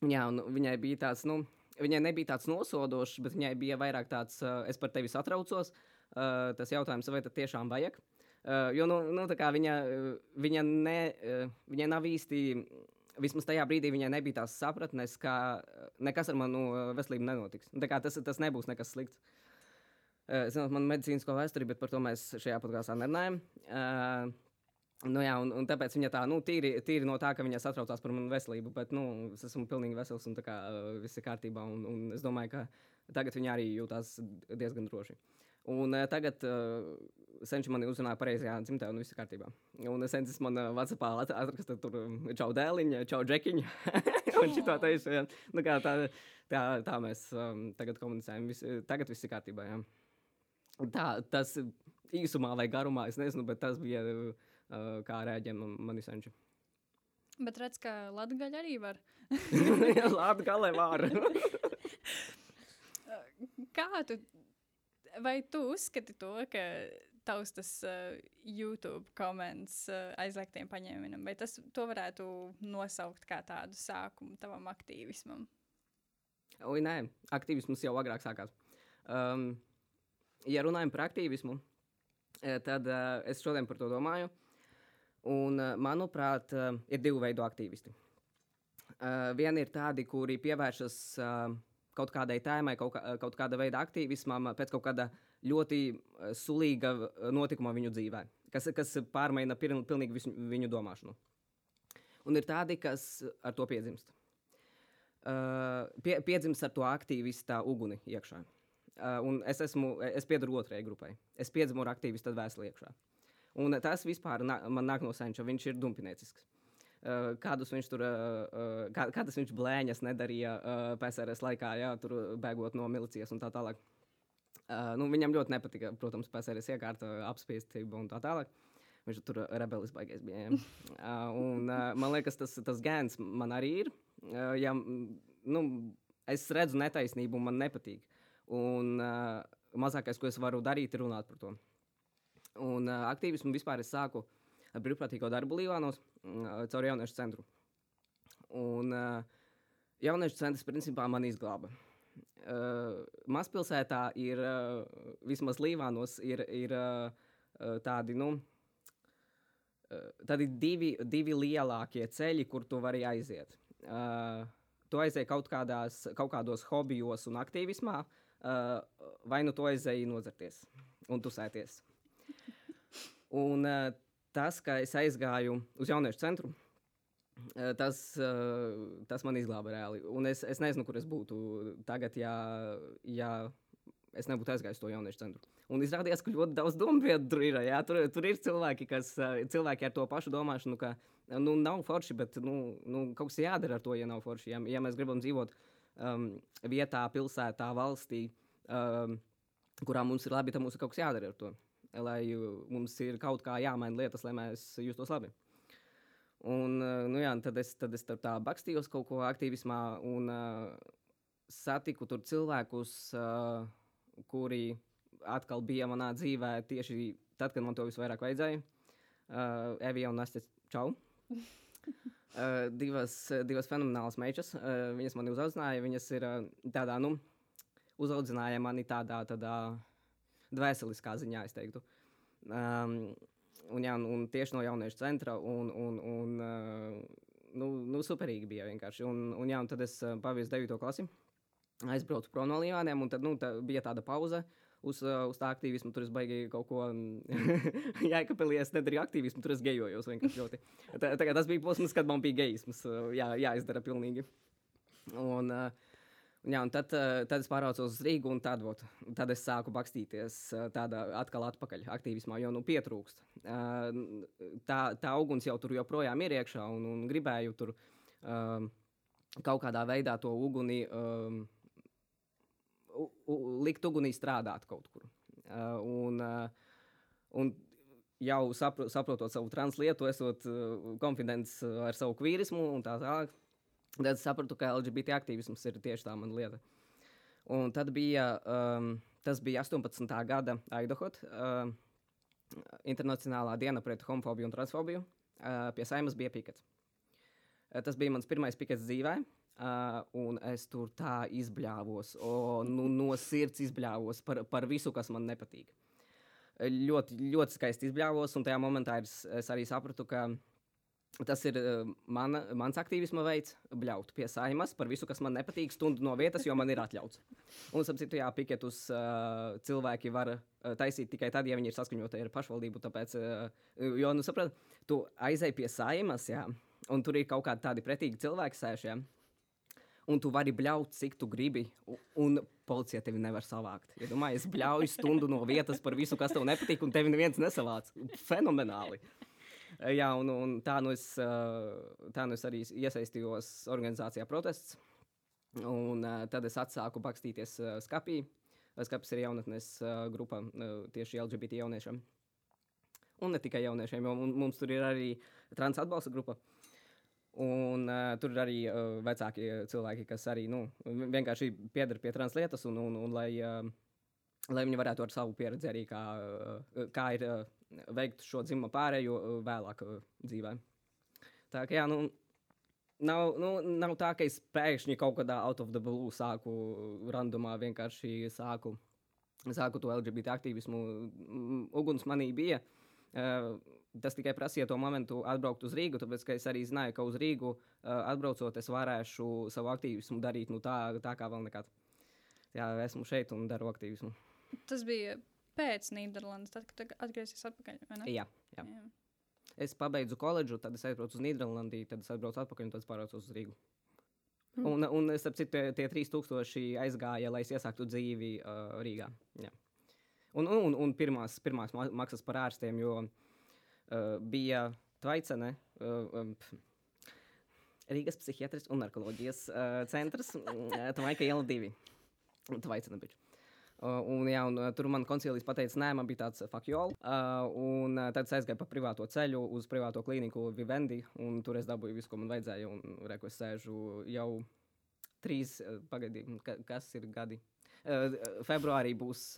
jā, un viņai bija tāds, nu, viņai nebija tāds nosodošs, bet viņai bija vairāk tāds, es par tevi satraucos. Uh, tas jautājums, vai tas tiešām vajag? Uh, jo nu, nu, viņa, uh, viņa, ne, uh, viņa nav īsti, vismaz tajā brīdī viņai nebija tās sapratnes, ka uh, nekas ar manu uh, veselību nenotiks. Nu, Tas, tas nebūs nekas slikts. Uh, zinu, man ir medicīnisko vēsturi, bet par to mēs šajā podkāstā nerunājam. Uh, Nu jā, un, un tāpēc viņa tā, nu, tīri, tīri no tā, ka viņa satraucās par manu veselību, bet, nu, es esmu pilnīgi vesels un kā uh, viss ir kārtībā, un, un es domāju, ka tagad viņa arī jūtās diezgan droši. Un uh, tagad uh, senči mani uzrunāja pareizajā dzimtē, un viss ir kārtībā. Un senčis man uh, Vācijā atraksta tur um, čau dēliņa, čau džekiņa, <laughs> un šito teicu, jā. Nu, kā tā, tā, tā mēs um, tagad komunicējam, vis, tagad viss ir kārtībā, jā. Tā, tas īsumā vai garumā, es nezinu, bet tas bija, uh, kā rēģē man, mani senči.
Bet redz, ka Latvija arī var. <laughs>
Lai var. <laughs>
Kā tu, vai tu uzskati to, ka tavs tas uh, YouTube komentārs uh, aizliegtiem paņēmienam, vai tas to varētu nosaukt kā tādu sākumu tavam aktīvismam?
Oi, nē, aktīvisms jau agrāk sākās. Um, ja runājam par aktīvismu, eh, tad uh, es šodien par to domāju. Un, uh, manuprāt, uh, ir divi veidi aktīvisti. Uh, viena ir tādi, kuri pievēršas uh, kaut kādai tēmai, kaut, kā, kaut kāda veida aktīvismam, pēc kaut kāda ļoti uh, sulīga uh, notikuma viņu dzīvē, kas, kas pārmaina piln, pilnīgi visu viņu domāšanu. Un ir tādi, kas ar to piedzimst. Uh, pie, piedzimst ar to aktīvista uguni iekšā. Uh, un es, esmu, es piedaru otrajai grupai. Es piedzimu ar aktīvistu vēstuli iekšā. Un tas vispār nā, man nāk no senča. Viņš ir dumpiniecisks. Uh, kādus viņš tur, uh, uh, kā, kādas viņš blēņas nedarīja uh, PSRS laikā, jā, tur bēgot no milicijas un tā tālāk. Uh, nu, viņam ļoti nepatika, protams, PSRS iekārta, apspiestība un tā tālāk. Viņš tur rebelis baigais bija. Ja. Uh, un, uh, man liekas, tas, tas gēns man arī ir. Uh, ja, nu, es redzu netaisnību, man nepatīk. Un uh, mazākais, ko es varu darīt, ir runāt par to. Un uh, aktīvismu vispār es sāku ar brīvprātīgo darbu Līvānos uh, caur jauniešu centru. Un jauniešu centrs principā man izglāba. Mazpilsētā ir, vismaz Līvānos, ir, ir tādi, nu, uh, tādi divi, divi lielākie ceļi, kur tu vari aiziet. Uh, tu aizēji kaut, kādās, kaut kādos hobijos un aktīvismā, uh, vai nu tu aizēji nodzerties un tusēties. Un uh, tas, ka es aizgāju uz jauniešu centru, uh, tas, uh, tas man izglāba reāli. Un es, es nezinu, kur es būtu tagad, ja, ja es nebūtu aizgājis to jauniešu centru. Un izrādījās, ka ļoti daudz domu tur ir. Jā, tur, tur ir cilvēki, kas cilvēki ar to pašu domāšanu, ka nu, nav forši, bet nu, nu, kaut kas jādara ar to, ja nav forši. Ja, ja mēs gribam dzīvot um, vietā, pilsētā, valstī, um, kurā mums ir labi, tad mums ir kaut kas jādara ar to lai mums ir kaut kā jāmaina lietas, lai mēs justos labi. Un, nu jā, tad es, tad es tā bakstījos kaut ko aktīvismā un uh, satiku tur cilvēkus, uh, kuri atkal bija manā dzīvē tieši tad, kad man to visvairāk vajadzēja. Uh, Evija un Nasta Čau. <laughs> uh, divas, divas fenomenālas meitas. Uh, viņas mani uzaudzināja. Viņas ir uh, tādā, nu, uzaudzināja mani tādā, tādā dvēseliskā ziņā, es teiktu. Um, un, jā, un tieši no jauniešu centra, un, un, un uh, nu, nu, superīgi bija vienkārši. Un, un, jā, un tad es uh, paviesu 9. klasi, aizbraucu prom no Līvāniem, un tad nu, tā, bija tāda pauze. Uz, uh, uz tā aktīvismu tur es baigīju kaut ko, <laughs> jā, kāpēc es nedarīju aktīvismu, tur es gejojos vienkārši ļoti. Tā, tas bija posms, kad man bija gejisms, jā, jāizdara pilnīgi. Un, uh, Jā, un tad, eh, tad es pārcēlos uz Rīgu, un tad, ot, tad es sāku bakstīties eh, tādā atkal atpakaļ aktīvismā, jo nu pietrūkst. Eh, tā, tā uguns jau tur joprojām ir iekšā, un, un gribēju tur um, kaut kādā veidā to uguni, um, u, u, likt ugunī strādāt kaut kur. Uh, un, uh, un jau sapro, saprotot savu translietu, esot uh, konfidents ar savu kvīrismu un tā tālāk. Tad es sapratu, ka LGBT aktīvisms ir tieši tā mana lieta. Un tad bija, um, tas bija 18. gada Aidohot, uh, Internacionālā diena pret homofobiju un transfobiju. Uh, pie saimas bija pikets. Uh, tas bija mans pirmais pikets dzīvē, uh, un es tur tā izbļāvos, o, nu, no sirds izbļāvos par, par visu, kas man nepatīk. Ļoti, ļoti skaisti izbļāvos, un tajā momentā es, es arī sapratu, ka Tas ir uh, mana, mans aktīvisma veids, bļaut pie saimas par visu, kas man nepatīk, stundu no vietas, jo man ir atļauts. Un, ap citu, jā, piketus uh, cilvēki var uh, taisīt tikai tad, ja viņi ir saskaņoti ar pašvaldību. Tāpēc, uh, jo, nu, saprāt, tu aizej pie saimas, jā, un tur ir kaut kādi tādi pretīgi cilvēki sēžie. Un tu vari bļaut, cik tu gribi, un policija tevi nevar savākt. Ja domāju, es bļauju stundu no vietas par visu, kas tev nepatīk, un tevi neviens nesavāc. Fenomenāli! Eh, jā, un, un tā, nu es, eh, tā nu es arī iesaistījos organizācijā protests. Un uh, tad es atsāku bakstīties uh, skapī. Skapis ir jaunatnes grupa tieši LGBT jauniešiem. Un ne tikai jauniešiem, jo mums tur ir arī trans atbalsta grupa. Un uh, tur ir arī uh, vecāki cilvēki, kas arī nu, vienkārši pieder pie trans lietas, un, un, un lai, uh, lai viņi varētu ar savu pieredzi arī, kā, uh, kā ir uh, veikt šo dzimumu pārēju uh, vēlāk dzīvē. Tā kā jā, nu, nav, nu, nav tā, ka es pēkšņi kaut kādā out of the blue sāku randomā vienkārši sāku, sāku to LGBT aktīvismu. Uguns manī bija. Tas tikai prasīja to momentu atbraukt uz Rīgu, tāpēc es arī zināju, ka uz Rīgu atbraucot, es varēšu savu aktīvismu darīt nu, tā, tā kā vēl nekad. Jā, esmu šeit un daru aktīvismu.
Tas bija pēc Nīderlandes, tad, kad atgriezīsies atpakaļ.
Jā, jā. jā. Es pabeidzu koledžu, tad es aizbraucu uz Nīderlandi, tad es aizbraucu atpakaļ un tad pārbraucu uz Rīgu. Mm. Un, un es saprotu, tie, tie 3000 aizgāja, lai es iesāktu dzīvi uh, Rīgā. Jā. Un, un, un pirmās, pirmās maksas par ārstiem, jo uh, bija Tvaicene, uh, um, Rīgas psihiatris un narkoloģijas uh, centrs, uh, <laughs> Tvaika iela 2. Tvaicene biču. Uh, un, jā, un, uh, tur man koncilijas pateica, nē, man bija tāds uh, fakjols. Uh, un uh, tad es aizgāju pa privāto ceļu uz privāto klīniku Vivendi. Un tur es dabūju visu, ko man vajadzēja. Un reku es sēžu jau trīs, uh, pagaidīgi, ka, kas ir gadi. Februārī būs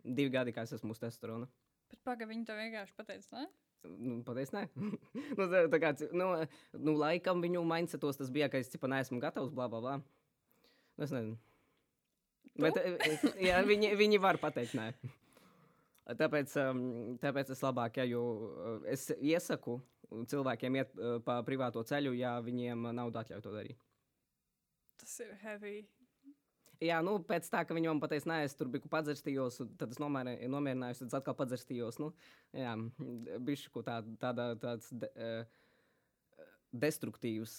divi gadi, kā es esmu uz testosterona.
Bet pagaidi, viņi to vienkārši pateica, ne?
Nu, Pateicis, nē. <laughs> nu, tā, tā kā, nu, nu, laikam viņu mindsetos tas bija, ka es cipa neesmu gatavs, bla, bla, bla. Nu, Es nezinu. Bet, jā, viņi, viņi var pateikt, nē. Tāpēc, tāpēc es labāk, eh, es iesaku cilvēkiem iet pa privāto ceļu, ja viņiem nav atļauts to darīt.
Tas ir heavy.
Jā, nu, pēc tā, ka viņi man pateica, nē, es tur biju padzerstījos, un tad es nomierinājos, tad atkal padzerstījos. Nu, jā, bišķi tā, tāda, tāds de, destruktīvs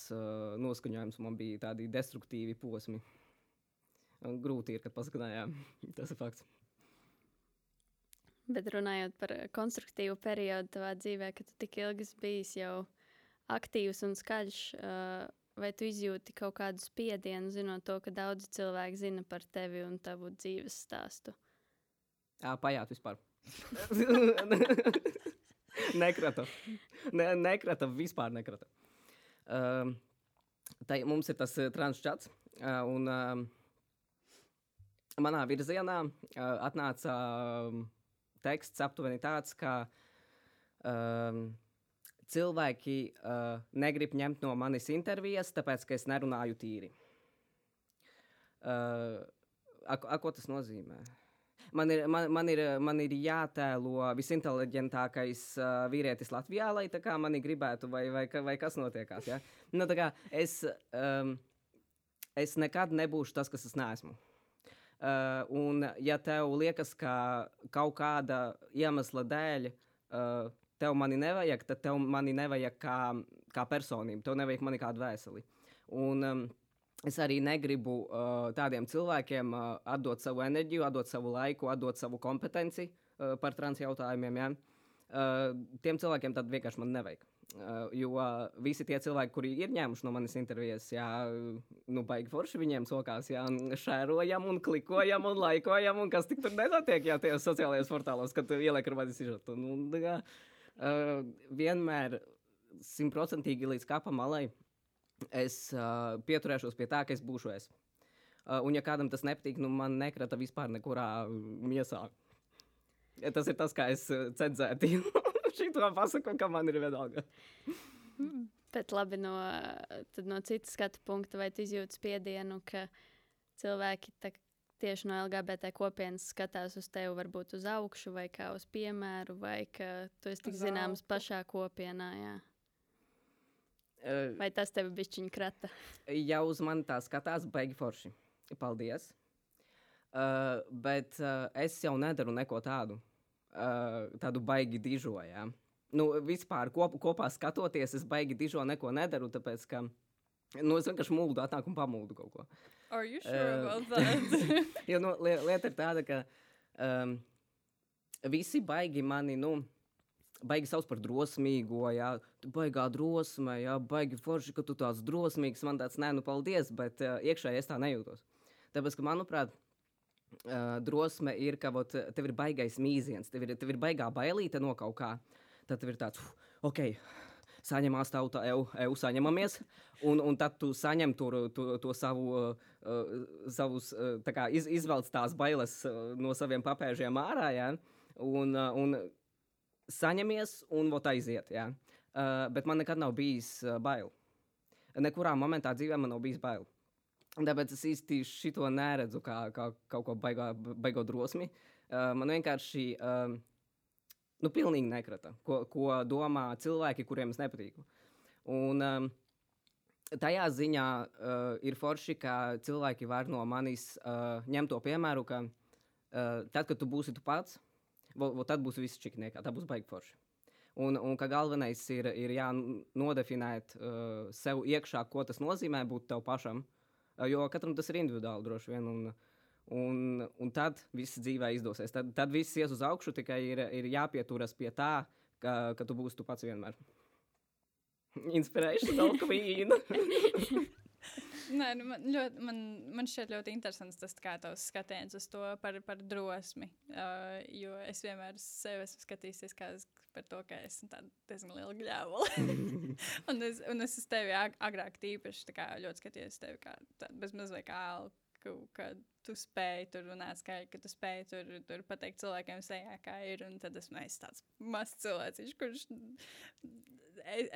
noskaņojums man bija, tādi destruktīvi posmi. Un grūti ir, kad paskatinājām. <laughs> Tas ir fakts.
Bet runājot par konstruktīvu periodu tavā dzīvē, kad tu tik ilgi esi bijis jau aktīvs un skaļš, vai tu izjūti kaut kādu spiedienu, zinot to, ka daudzi cilvēki zina par tevi un tavu dzīves stāstu?
Jā, pajāt vispār. <laughs> nekrata. Ne, nekrata, vispār nekrata. Um, tai mums ir tas transčats, un um, manā virzienā uh, atnāca um, teksts aptuveni tāds, ka um, cilvēki uh, negrib ņemt no manis intervijas, tāpēc, ka es nerunāju tīri. Uh, a, a, ko tas nozīmē? Man ir, man, man, ir, man ir jātēlo visinteliģentākais uh, vīrietis Latvijā, lai tā kā mani gribētu, vai, vai, vai kas notiekās. Ja? Nu, kā es, um, es nekad nebūšu tas, kas es neesmu. Uh, un, ja tev liekas, ka kaut kāda iemesla dēļ uh, tev mani nevajag, tad tev mani nevajag kā, kā personību, tev nevajag mani kā dvēseli. Un, um, es arī negribu uh, tādiem cilvēkiem uh, atdot savu enerģiju, atdot savu laiku, atdot savu kompetenci uh, par trans jautājumiem. Ja? Uh, tiem cilvēkiem tad vienkārši man nevajag. Uh, jo uh, visi tie cilvēki, kuri ir ņēmuši no manis intervijas, jā, nu, baigi forši viņiem sokās, jā, un šērojam, un klikojam, un laikojam, un kas tik tur nenotiek, jā, tajos sociālajos portālos, kad ieliek ar mani sižetu. Nu, kā, uh, vienmēr simtprocentīgi līdz kapam malai es uh, pieturēšos pie tā, ka es būšu es. Uh, un, ja kādam tas nepatīk, nu, man nekrata vispār nekurā miesā. Tas ir tas, kā es uh, <laughs> cenzēju. Šito pasaku, ka man ir vienalga.
Bet labi, no, no citas skatu punkta, vai tu izjūti spiedienu, ka cilvēki tā, tieši no LGBT kopienas skatās uz tevi, varbūt uz augšu, vai kā uz piemēru, vai ka tu esi tik zināms pašā kopienā. Jā. Vai tas tevi bišķiņ krata?
ja uz mani tā skatās, baigi forši. Paldies. Uh, bet uh, es jau nedaru neko tādu, uh, tādu baigi dižo. Ja? Nu, vispār kop, kopā skatoties, es baigi dižo neko nedaru, tāpēc ka nu, es vienkārši mūldu, atnāku un pamūdu kaut ko.
Are you sure
Uh,
about <laughs> that?
Jo nu, li lieta ir tāda, ka um, visi baigi mani. Nu, Baigi sauc par drosmīgo, jā, baigā drosmē, jā, baigi forši, ka tu tāds drosmīgs. Man tāds, nē, nu, paldies, bet uh, iekšēji es tā nejūtos. Tāpēc, ka, manuprāt, uh, drosme ir, ka vot, tev ir baigais mīziens, tev ir, tev ir baigā bailīte no kaut kā. Tad tev ir tāds, "Uf, ok, saņemās tauta, eju, eju saņemamies. Un, un tad tu saņem tur, tu, to savu, uh, uh, savus, uh, tā kā iz, izvelc tās bailes uh, no saviem papēžiem ārā, ja? un, uh, un saņemies un vot aiziet. Ja? Uh, bet man nekad nav bijis uh, bail. Nekurā momentā dzīvē man nav bijis bail. Un Tāpēc es īsti šo neredzu kā, kā kaut ko baigā, baigo drosmi. Uh, man vienkārši uh, nu, pilnīgi nekrata, ko, ko domā cilvēki, kuriem es nepatīku. Un, um, tajā ziņā uh, ir forši, ka cilvēki var no manis uh, ņemt to piemēru, ka uh, tad, kad tu būsi tu pats, vo, vo, tad būs viss čikniekā, tā būs baigi forši. Un, un ka galvenais ir, ir jānodefinēt uh, sev iekšā, ko tas nozīmē būt tev pašam. Uh, jo katram tas ir individuāli droši vien. Un, un, un tad viss dzīvē izdosies. Tad, tad viss ies uz augšu, tikai ir, ir jāpieturas pie tā, ka, ka tu būsi tu pats vienmēr. Inspirēšana, queen. <laughs>
Nē, nu man, ļoti, man, man šķiet ļoti interesants tas kā tavs skatiens uz to par, par drosmi. Uh, jo es vienmēr sevi esmu skatījies kā es, par to, ka esmu diezgan liela gļēvula. <laughs> un, es, un es uz tevi ag agrāk tīpaši kā, ļoti skatījos tevi kā bezmaz vai kā ālku, ka tu spēj tur runāt skaļi, ka tu spēj tur, tur pateikt cilvēkiem sejā, kā ir. Un tad esmu es tāds mazs cilvēks, kurš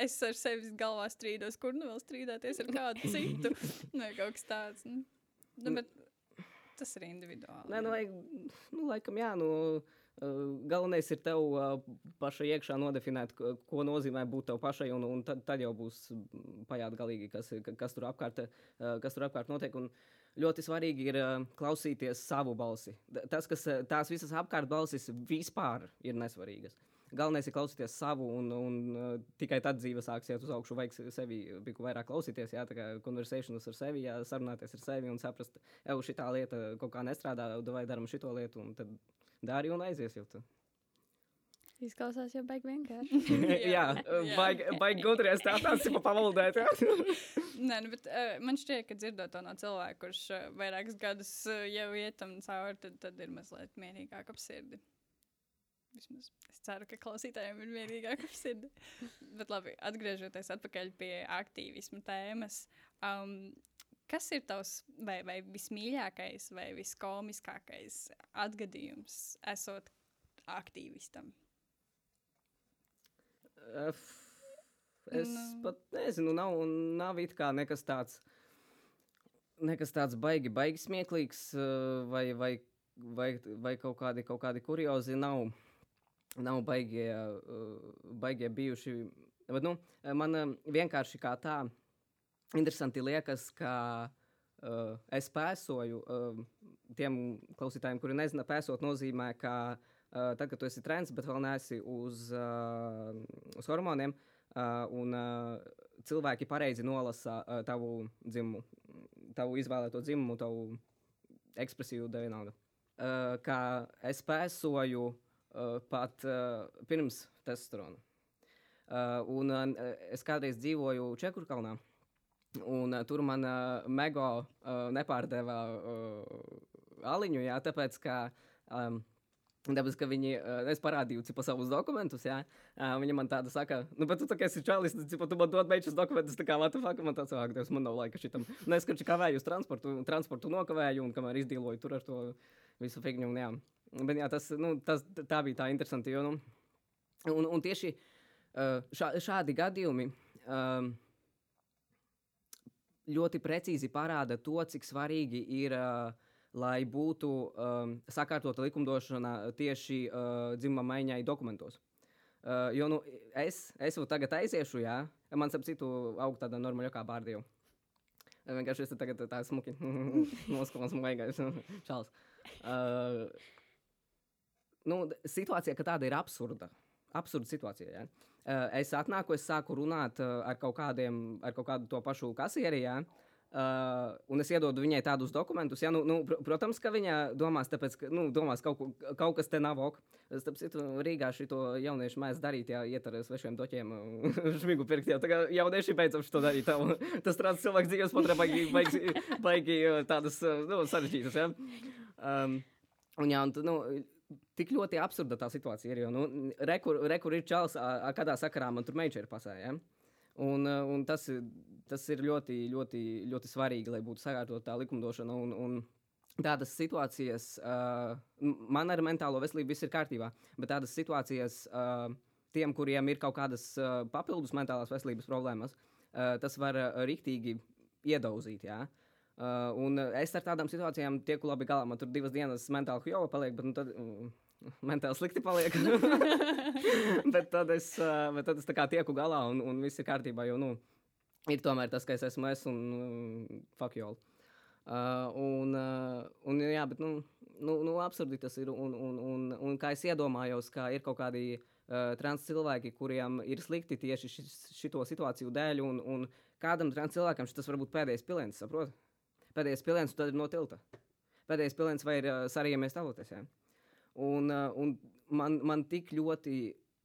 es ar sevi galvā strīdos, kur nu vēl strīdēties ar kādu citu. Vai kaut kas tāds. Nu, nu, bet tas ir individuāli.
Nē, nu, lai, nu, laikam, jā, nu, galvenais ir tev pašai iekšā nodefinēt, ko nozīmē būt tev pašai, un, un tad, tad jau būs pajāt galīgi, kas, kas, tur apkārt, kas tur apkārt notiek. Un, ļoti svarīgi ir uh, klausīties savu balsi. Tas, kas tās visas apkārt balsis vispār ir nesvarīgas. Galvenais ir klausīties savu, un, un uh, tikai tad dzīve sāks iet uz augšu. Vajag sevi vairāk klausīties, jā, tā kā konversēšanas ar sevi, jā, sarunāties ar sevi un saprast, ej, šī lieta kaut kā nestrādā, vai darām šo lietu, un tad dari un aizies jau. Tu.
Izklausās jau baigi vienkārši. <laughs> <laughs>
jā, jā, baigi, baigi gudrības tā tāds ir pavaldēt. <laughs>
Nē, nu, bet uh, man šķiet, ka dzirdot to no cilvēka, kurš uh, vairākus gadus uh, jau ietam cauri, tad, tad ir mazliet mierīgāk ap sirdi. Vismaz es ceru, ka klausītājiem ir vienīgāk ap sirdi. Bet labi, atgriežoties atpakaļ pie aktīvismu tēmas. Um, kas ir tavs vai, vai vismīļākais vai viskomiskākais atgadījums esot aktīvistam?
Es nu. pat nezinu, nav, nav it kā nekas tāds. Nekas tāds baigi, baigi smieklīgs, vai, vai, vai, vai kaut kādi, kaut kādi kuriozi nav nav baigie, baigie bijuši. Bet, nu, man vienkārši kā tā interesanti liekas, ka uh, es pēsoju uh, tiem klausītājiem, kuri nezina, pēsot nozīmē, ka uh, tad, kad tu esi trends, bet vēl neesi uz, uh, uz hormoniem, uh, un uh, cilvēki pareizi nolasa uh, tavu dzimumu, tavu izvēlēto dzimumu, tavu ekspresiju, vienalga. Uh, kā es pēsoju pat uh, pirms testosterona. Uh, un uh, es kādreiz dzīvoju Čekurkalnā, un uh, tur man uh, mega uh, nepārdeva uh, aliņu, jā, tāpēc, ka um, Tāpēc, ka viņi, uh, es parādīju cipa, savus dokumentus, jā, uh, viņa man tāda saka, nu, bet tu tā kā esi čalis, tad tu man dod beidzas dokumentus, tā kā, what the fuck, man tāds, ak, Dievs, man nav laika šitam. Nu, es, kači kavēju uz transportu, transportu nokavēju, un kamēr izdīloju tur ar to visu figņu, un jā. Bet jā, tas, nu, tas, tā bija tā interesanti. Jo, nu, un, un tieši šā, šādi gadījumi um, ļoti precīzi parāda to, cik svarīgi ir. Uh, lai būtu sakārtota likumdošana tieši dzimuma maiņai dokumentos. Jo nu, es, es jau tagad aiziešu, jā, man ap citu aug tāda normāla kā bārdīva. Vienkārši es tagad tā smuki <laughs> noskalos, maigais <laughs> čals. Uh, nu, situācija, ka tāda ir absurda. Absurda situācija. Ja? Uh, es atnāku, es sāku runāt uh, ar kaut, kādiem, ar kaut kādu to pašu kasieri. Ja? Uh, un es iedodu viņai tādus dokumentus. Ja, nu, nu, pr protams, ka viņa domās, tāpēc, ka nu, domās kaut, kaut kas te nav ok. Starp citu, Rīgā šito jauniešu mēs darīt, ja iet ar svešiem doķiem, šmigu <laughs> pirkt. Jā, tā kā jaunieši beidzam šo darīt. <laughs> Tas tāds cilvēks dzīves patrē baigi, baigi, baigi tādas nu, sarežģītas. Ja? Um, un, jā, un, nu, tik ļoti absurda tā situācija ir. Jo, nu, rekur, rekur ir čels, kādā sakarā man tur meitene ir pasē. Ja? Un, un tas, tas ir ļoti, ļoti, ļoti svarīgi, lai būtu sakārtota tā likumdošana. Un, un tādas situācijas, uh, man ar mentālo veselību viss ir kārtībā, bet tādas situācijas uh, tiem, kuriem ir kaut kādas uh, papildus mentālās veselības problēmas, uh, tas var uh, riktīgi iedauzīt. Ja? Uh, un es ar tādām situācijām tieku labi galā. Man tur divas dienas mentāli jau paliek, bet nu, tad, uh, <laughs> mentāli slikti paliek. <laughs> bet tad es, uh, bet tad es tieku galā un, un viss ir kārtībā. Jo, nu, ir tomēr tas, ka es esmu es un uh, fuck you all. Uh, un, uh, un, jā, bet, nu, nu, nu, absurdi tas ir. Un, un, un, un kā es iedomājos, ka ir kaut kādi uh, trans cilvēki, kuriem ir slikti tieši šis, šito situāciju dēļ, un, un kādam trans cilvēkam šis var būt pēdējais piliens, saprot? Pēdējais piliens, tad ir no tilta. Pēdējais piliens vai ir uh, sarījamies tavoties. Ja? Un, uh, un man, man tik ļoti,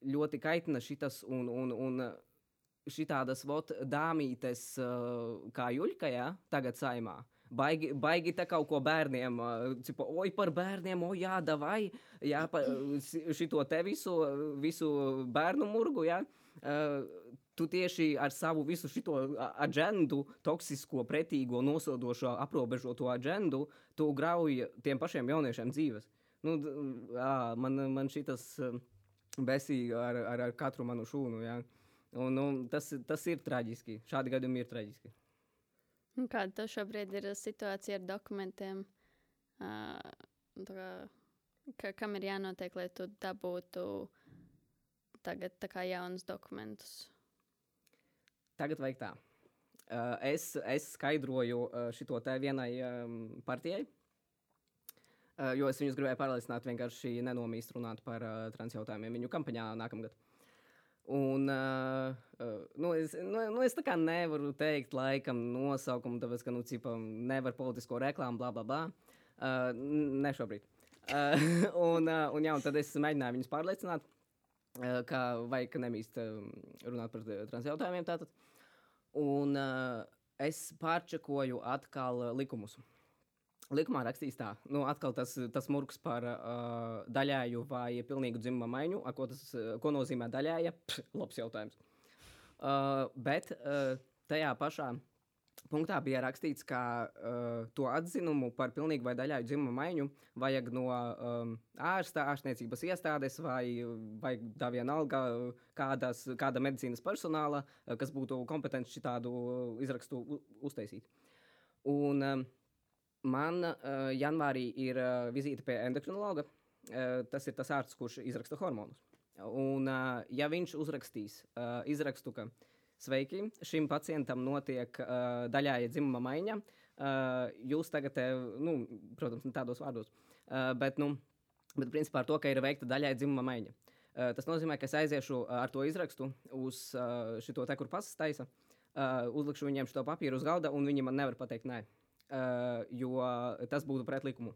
ļoti kaitina šis, un, un, un šitādas vot, dāmītes, uh, kā Juļka, jā, tagad saimā. Baigi, baigi te kaut ko bērniem, cipa, oi par bērniem, oi jā, davai, jā, pa, šito te visu, visu bērnu murgu, jā. Uh, tu tieši ar savu visu šo agendu, toksisko, pretīgo, nosodošo, aprobežoto agendu, tu grauj tiem pašiem jauniešiem dzīves. Nu, jā, man, man šitas besī ar, ar, ar katru manu šūnu, jā. Un, nu, tas, tas ir traģiski. Šādi gadījumi ir traģiski.
Kāda šobrīd ir situācija ar dokumentiem? Uh, kā, ka, kam ir jānotiek, lai tu dabūtu tagad jaunus dokumentus?
Tagad vajag tā. Uh, es, es skaidroju uh, šo te vienai um, partijai, uh, jo es viņus gribēju pārliecināt, vienkārši nenomīst runāt par uh, trans jautājumiem viņu kampaņā nākamgad. Un, uh, uh, nu, es, nu, nu, es tā kā nevaru teikt, laikam, nosaukumu, tāpēc, ka, nu, cipa, nevar politisko reklāmu, bla, bla, bla. Uh, ne šobrīd. Uh, <laughs> un, uh, un, jā, un tad es mēģināju viņus pārliecināt, uh, ka vajag nemīst uh, runāt par trans jautājumiem. Tātad. Un uh, es pārčakoju atkal likumus. Likumā rakstīts tā, nu, atkal tas, tas murgs par uh, daļēju vai pilnīgu dzimuma maiņu. A, ko, tas, ko nozīmē daļēja? Pš, labs jautājums. Uh, bet uh, tajā pašā punktā bija rakstīts, ka uh, to atzinumu par pilnīgu vai daļēju dzimuma maiņu vajag no um, ārsta, ārstniecības iestādes vai, vai tā vienalga kādas, kāda medicīnas personāla, kas būtu kompetents šādu izrakstu uztaisīt. Un, um, Man uh, janvārī ir uh, vizīte pie endokrinologa. Uh, tas ir tas ārsts, kurš izraksta hormonus. Un, uh, ja viņš uzrakstīs uh, izrakstu, ka sveiki, šim pacientam notiek uh, daļāja dzimuma maiņa, uh, jūs tagad, nu, protams, tādos vārdos, uh, bet, nu, bet principā ar to, ka ir veikta daļāja dzimuma maiņa. Uh, tas nozīmē, ka es aiziešu ar to izrakstu uz uh, šo te, kur pasas taisa, uh, uzlikšu viņiem šo papīru uz galda, un viņi man nevar pateikt nē. Uh, jo tas būtu pret likumu.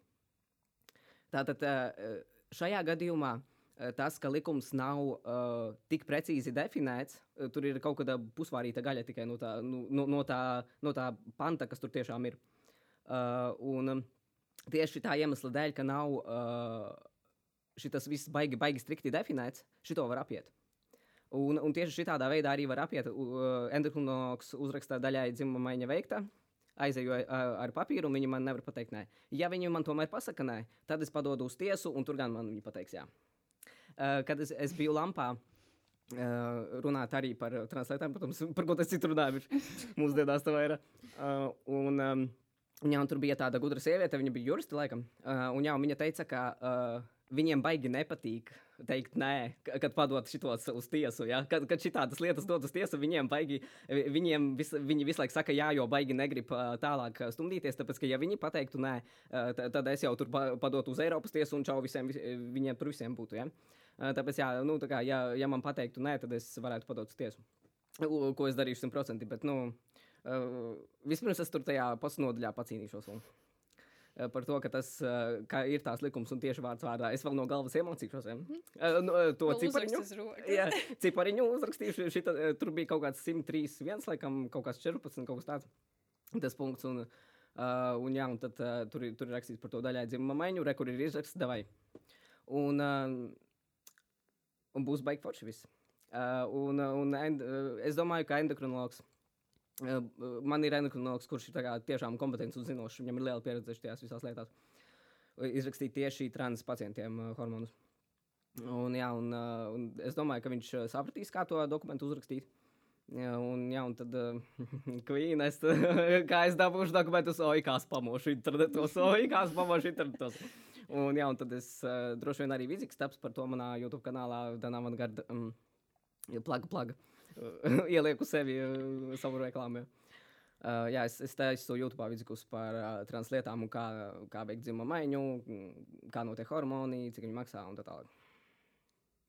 Tātad uh, šajā gadījumā uh, tas, ka likums nav uh, tik precīzi definēts, uh, tur ir kaut kāda pusvārīta gaļa tikai no tā, no, no, tā, no tā panta, kas tur tiešām ir. Uh, un tieši tā iemesla dēļ, ka nav uh, šis viss baigi, baigi strikti definēts, šito var apiet. Un, un tieši šādā veidā arī var apiet. Uh, endokrinologs uzrakstā daļai dzimuma maiņa veikta, aizēju ar papīru, un viņi man nevar pateikt, nē. Ja viņi man tomēr pasaka, nē, tad es padodu uz tiesu, un tur gan man viņi pateiks, jā. Kad es, es biju lampā, runāt arī par translētājiem, protams, par ko tas citu runāju, <laughs> mūsdienās tā vairāk. Un, jā, un tur bija tāda gudra sieviete, viņa bija juriste, laikam, un jā, un viņa teica, ka viņiem baigi nepatīk teikt nē, kad padod šitos uz tiesu. Ja? Kad, kad šitādas lietas dod uz tiesu, viņiem baigi, viņiem vis, viņi visu laiku saka jā, jo baigi negrib tālāk stumdīties, tāpēc, ka ja viņi pateiktu nē, tad es jau tur padotu uz Eiropas tiesu un čau visiem, viņiem tur visiem būtu. Ja? Tāpēc, jā, nu, tā kā, ja, ja man pateiktu nē, tad es varētu padot uz tiesu. Ko es darīšu simtprocentīgi, bet, nu, vispirms es tur tajā pasnodaļā pacīnīšos. Un. Par to, ka tas ka ir tās likums un tieši vārds vārdā. Es vēl no galvas iemācīšos. Ja? Mm. Nu, to cipariņu. Jā, cipariņu uzrakstīšu. Šita, tur bija kaut kāds 103, viens, laikam, kaut kāds 14, kaut kas tāds. Tas punkts. Un, uh, un, jā, un tad uh, tur, tur ir rakstīts par to daļai dzimuma maiņu, re, kur ir izraksts davai. Un, uh, un būs baigi forši viss. Uh, un, un end, uh, es domāju, ka endokrinologs Man ir endokrinologs, kurš ir tiešām kompetents un zinošs. Viņam ir liela pieredze šajās visās lietās. Izrakstīt tieši trans pacientiem hormonus. Un, jā, un, un es domāju, ka viņš sapratīs, kā to dokumentu uzrakstīt. Jā, un, jā, un tad, <laughs> Queen, es, <laughs> kā es dabūšu dokumentus, oi, kā spamošu internetos, oi, kā spamošu internetos. Un, jā, un tad es uh, droši vien arī vizīks taps par to manā YouTube kanālā, Danā Vanguard, um, plaga, plaga. <laughs> ielieku sevi uh, savu reklāmu. Uh, jā, es, es taisu YouTube viduskus par uh, translietām kā, kā veikt dzimuma maiņu, kā notiek hormoni, cik viņi maksā un tā tālāk.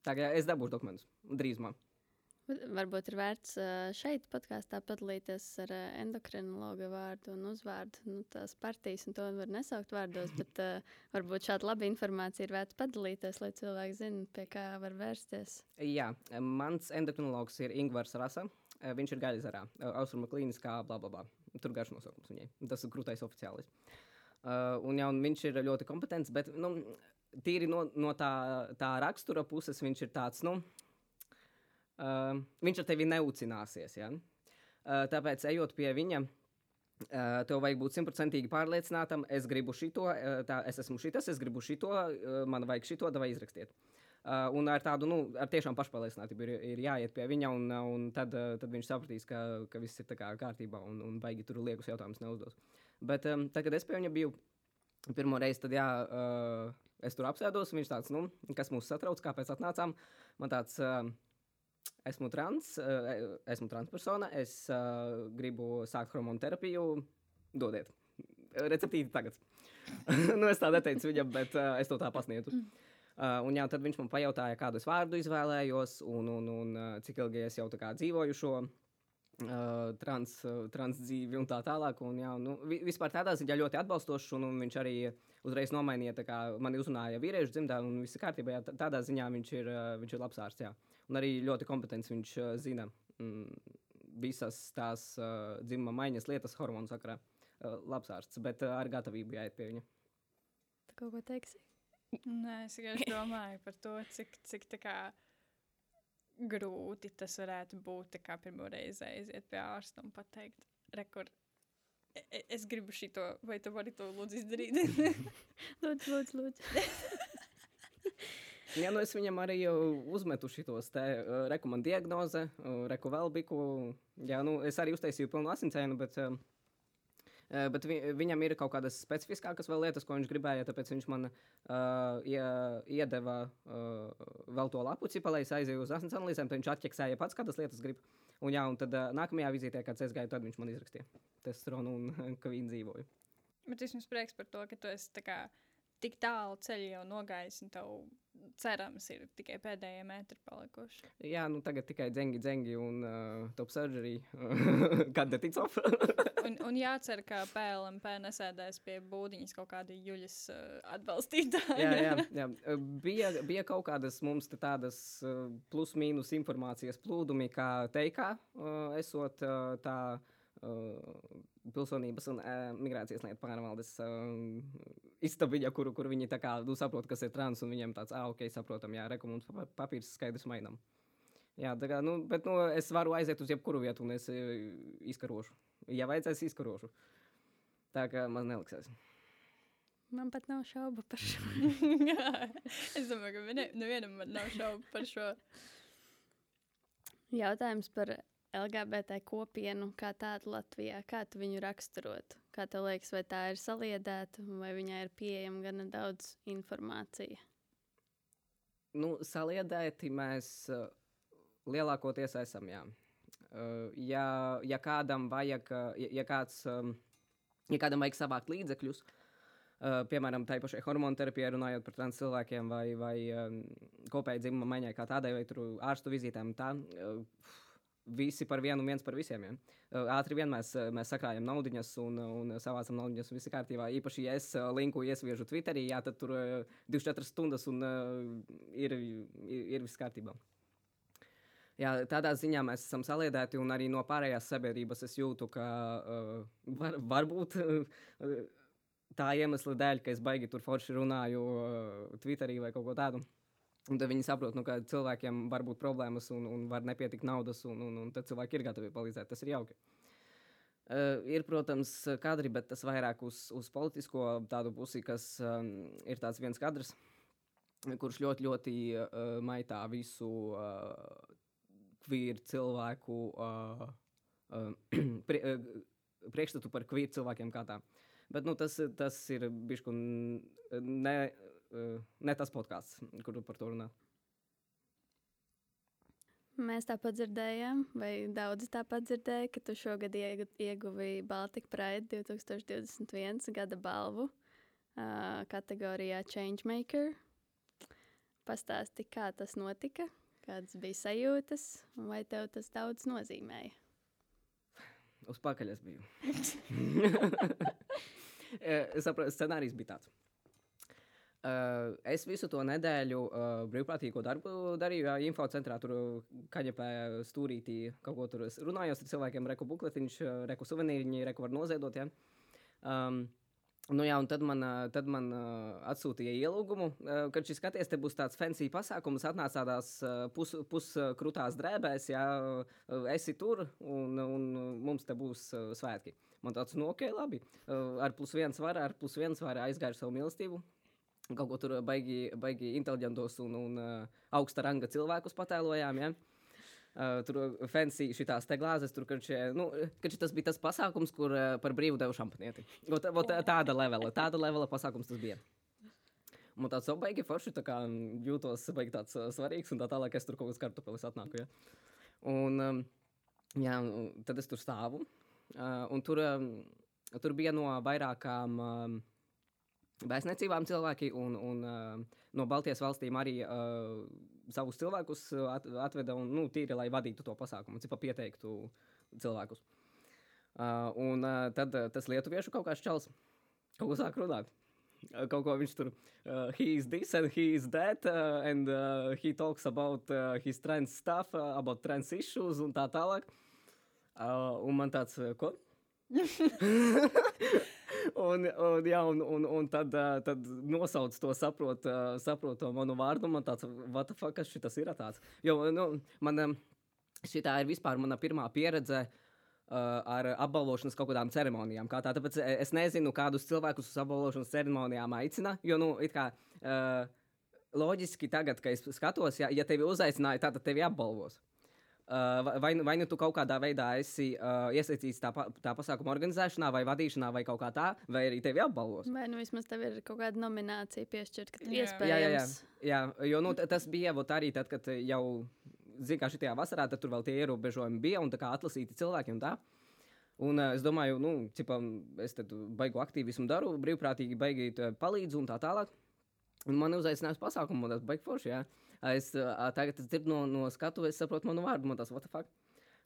Tā kā es dabūšu dokumentus drīzumā.
Varbūt ir vērts šeit podkāstā padalīties ar endokrinologa vārdu un uzvārdu. Nu, tās partijas, un to var nesaukt vārdos, <clears throat> bet uh, varbūt šāda laba informācija ir vērts padalīties, lai cilvēki zinātu, pie kā var vērsties.
Jā, mans endokrinologs ir Ingvars Rasa. Viņš ir Gaļzarā, uh, Austruma klīniskā, bla, bla, bla. Tur garš nosaukums viņai. Tas ir krūtais oficiālis. Uh, un, jā, un viņš ir ļoti kompetents, bet nu, tīri no, no tā, tā rakstura puses viņš ir tāds, nu, uh, viņš ar tevi neucināsies. Ja? Uh, tāpēc, ejot pie viņa, Uh, tev vajag būt simtprocentīgi pārliecinātam, es gribu šito, uh, tā, es esmu šitas, es gribu šito, uh, man vajag šito, vai izrakstiet. Uh, un ar tādu, nu, ar tiešām pašpārliecinātību ir, ir jāiet pie viņa, un, un tad, uh, tad viņš sapratīs, ka, ka viss ir kā kārtībā, un, un baigi tur liekus jautājumus neuzdos. Bet um, tad, kad es pie viņa biju pirmo reizi, tad jā, uh, es tur apsēdos, un viņš tāds, nu, kas mūs satrauc, kāpēc atnācām, man tāds. Uh, esmu trans, uh, esmu transpersona, es uh, gribu sākt hormonu terapiju, dodiet. Receptīti tagad. <laughs> nu, es tā neteicu viņam, bet uh, es to tā pasniedzu. Uh, un jā, tad viņš man pajautāja, kādu es vārdu izvēlējos, un, un, un cik ilgi es jau dzīvoju šo uh, trans, uh, trans dzīvi un tā tālāk. Un, jā, nu, vi, vispār tādā ziņā ļoti atbalstošs, un, un viņš arī uzreiz nomainīja, kā mani uzrunāja vīriešu dzimtā, un viss kārtībā. Jā, tādā ziņā viņš ir, uh, viņš ir labs ārsts. Jā. Un arī ļoti kompetents viņš uh, zina mm, visas tās uh, dzimuma maiņas lietas hormonu sakarā. Uh, labs ārsts, bet uh, ar gatavību jāiet pie viņa.
Tu kaut ko teiksi?
Nē, es vienkārši <laughs> domāju par to, cik, cik tā kā grūti tas varētu būt. Tā kā pirmo reizi aiziet pie ārsta un pateikt, rekur, e- e- es gribu šito, vai tu vari to lūdzu izdarīt? <laughs>
Lūdzu, lūdzu, lūdzu. <laughs>
Jā, nu es viņam arī jau uzmetu šitos te uh, rekomendāciju diagnoze, uh, reku velbiku. Jā, nu es arī uztaisīju pilnu asinsēnu, bet, uh, bet vi, viņam ir kaut kādas specifiskākas vēl lietas, ko viņš gribēja, tāpēc viņš man ie, iedeva vēl to lapuci, lai es aizēju uz asins analīzēm, tad viņš atķeksēja pats, kādas lietas grib. Un, jā, un tad nākamajā vizītē, kad es gāju, tad viņš man izrakstīja testosteronu un <laughs> ka viņi dzīvoja.
Bet vismaz prieks par to, ka tu esi tā kā tik tālu ceļu jau nogājis, un tev cerams ir tikai pēdējie metri palikuši.
Jā, nu tagad tikai dzengi, dzengi un uh, top surgery. <laughs> Kad tic off? <laughs>
Un, un jācer, ka PLMP nesēdēs pie būdiņas kaut kāda juļas uh, atbalstītāja.
jā, jā, <laughs> jā. Uh, Bija, bija kaut kādas mums tādas uh, plus-mínus informācijas plūdumi, kā teikā, uh, esot uh, tā pilsonības un uh, migrācijas lietu pārvaldes uh, istabiņa, kur, kur viņi tā kā nu, saprot, kas ir trans, un viņiem tāds, ah, ok, saprotam, jā, reku mums pa- papīrs skaidrs mainām. Jā, tā kā, nu, bet nu, es varu aiziet uz jebkuru vietu, un es eh, izkarošu. Ja vajadzēs, izkarošu. Tā kā man neliksies.
Man pat nav šaubu par šo. <laughs>
es domāju, ka ne, nevienam nav šaubu par šo.
Jautājums par LGBT kopienu kā tādu Latvijā. Kā tu viņu raksturotu? Kā tev liekas, vai tā ir saliedēta, vai viņai ir pieejama gana daudz informācija?
Nu, saliedēti mēs uh, lielākoties esam, jā. Uh, ja, ja kādam vajag, uh, ja, ja kāds, ja kādam vajag savākt līdzekļus, piemēram, tai pašai hormonu terapijai runājot par trans cilvēkiem vai, vai kopēji dzimuma maiņai kā tādai, vai ārstu vizītēm, tā, visi par vienu, viens par visiem. Ja? Uh, Ātri vien mēs, uh, mēs sakrājam naudiņas un, un savācam naudiņas, un viss ir kārtībā. Īpaši, ja es uh, linku iesviežu Twitterī, jā, tad tur uh, 24 stundas un uh, ir, ir, ir viss kārtībā. Jā, tādā ziņā mēs esam saliedēti, un arī no pārējās sabiedrības es jūtu, ka uh, var, varbūt uh, tā iemesla dēļ, ka es baigi tur forši runāju uh, Twitterī vai kaut ko tādu. Un tad viņi saprot, nu, ka cilvēkiem var būt problēmas un, un var nepietikt naudas, un, un, un tad cilvēki ir gatavi palīdzēt. Tas ir jauki. Uh, ir, protams, kadri, bet tas vairāk uz, uz politisko tādu pusi, kas um, ir tāds viens kadrs, kurš ļoti, ļoti uh, maitā visu uh, kvīru cilvēku uh, uh, pri, uh, priekšstatu par kvīru cilvēkiem kā tā. Bet nu, tas, tas ir bijis ne, ne tas podkāsts, kur par to runā.
Mēs tāpat dzirdējām, vai daudzi tāpat dzirdēja, ka tu šogad iegu- ieguvi Baltika Pride 2021 gada balvu uh, kategorijā Changemaker. Pastāsti, kā tas notika, kādas bija sajūtas, un vai tev tas daudz nozīmēja?
Uz pakaļ es biju. <laughs> <laughs> es saprotu, scenārijs bija tāds. Uh, es visu to nedēļu uh, brīvprātīgo darbu darīju. Jā, infocentrā tur kaņepē stūrītī kaut ko tur runājos ar cilvēkiem, reku bukletiņš, reku suvenīriņi, reku var noziedot. Ja? Um, Nu jā, un tad man, tad man uh, atsūtīja ielūgumu, uh, kad šis skaties, te būs tāds fancy pasākums, atnāc tādās puskrūtās pus drēbēs, jā, uh, esi tur, un, un mums te būs uh, svētki. Man tāds, nu, ok, labi. Uh, ar plus viens var, ar plus viens var aizgāju savu mīlestību. Kaut ko tur baigi, baigi inteliģentos un, un uh, augsta ranga cilvēkus patēlojām. Ja? Uh, tur fancy šīs glāzes, tur, kad, šie, nu, kad tas bija tas pasākums, kur uh, par brīvu devu šampanieti. Ot, ot, tāda levela, tāda levela pasākums tas bija. Man tāds jau baigi forši, tā kā jūtos baigi tāds uh, svarīgs, un tā tālāk es tur kaut kādas kartupeles atnāku. Ja? Un, um, jā, tad es tur stāvu, uh, un tur, um, tur bija no vairākām um, vēstniecībām cilvēki, un, un uh, no Baltijas valstīm arī uh, savus cilvēkus at, atveda un nu, tīri, lai vadītu to pasākumu, cipa pieteiktu cilvēkus. Uh, un uh, tad uh, tas lietuviešu kaut kāds čels kaut ko sāk runāt. Kaut ko viņš tur, uh, he is this and he is that, uh, and uh, he talks about uh, his trans stuff, uh, about trans issues un tā tālāk. Uh, un man tāds, ko? <laughs> un, un, jā, un, un, un tad, tad nosauc to, saprot, saprot to manu vārdu. Man tāds, what the fuck, kas šis ir tāds? Jo, nu, man šī ir vispār mana pirmā pieredze. Uh, ar apbalvošanas kaut kādām ceremonijām. Kā tā, tāpēc es nezinu, kādus cilvēkus uz apbalvošanas ceremonijām aicina. Jo, nu, kā, uh, loģiski tagad, kad es skatos, ja, ja tevi uzaicināja, tad tevi apbalvos. Uh, vai, vai nu tu kaut kādā veidā esi uh, iesaistīts tā, tā pasākuma organizēšanā, vai vadīšanā, vai kaut kā tā, vai arī tevi apbalvos?
Vai nu vismaz tev ir kaut kāda nominācija piešķirta, ka
jā.
iespējams. Jā, jā,
jā. jā jo nu, tas bija arī tad, kad jau, zinu, kā šajā vasarā, tad tur vēl tie ierobežojumi bija un tā kā atlasīti cilvēki un tā. Un uh, es domāju, nu, cipā, es tad baigu aktīvismu daru, brīvprātīgi baigi palīdzu un tā tālāk. Un man uzaicinājums pasākumu, un tas baigi forši, jā. Uh, Es uh, tagad es dzirdu no, no skatuves, es saprotu manu vārdu, man tas what the fuck.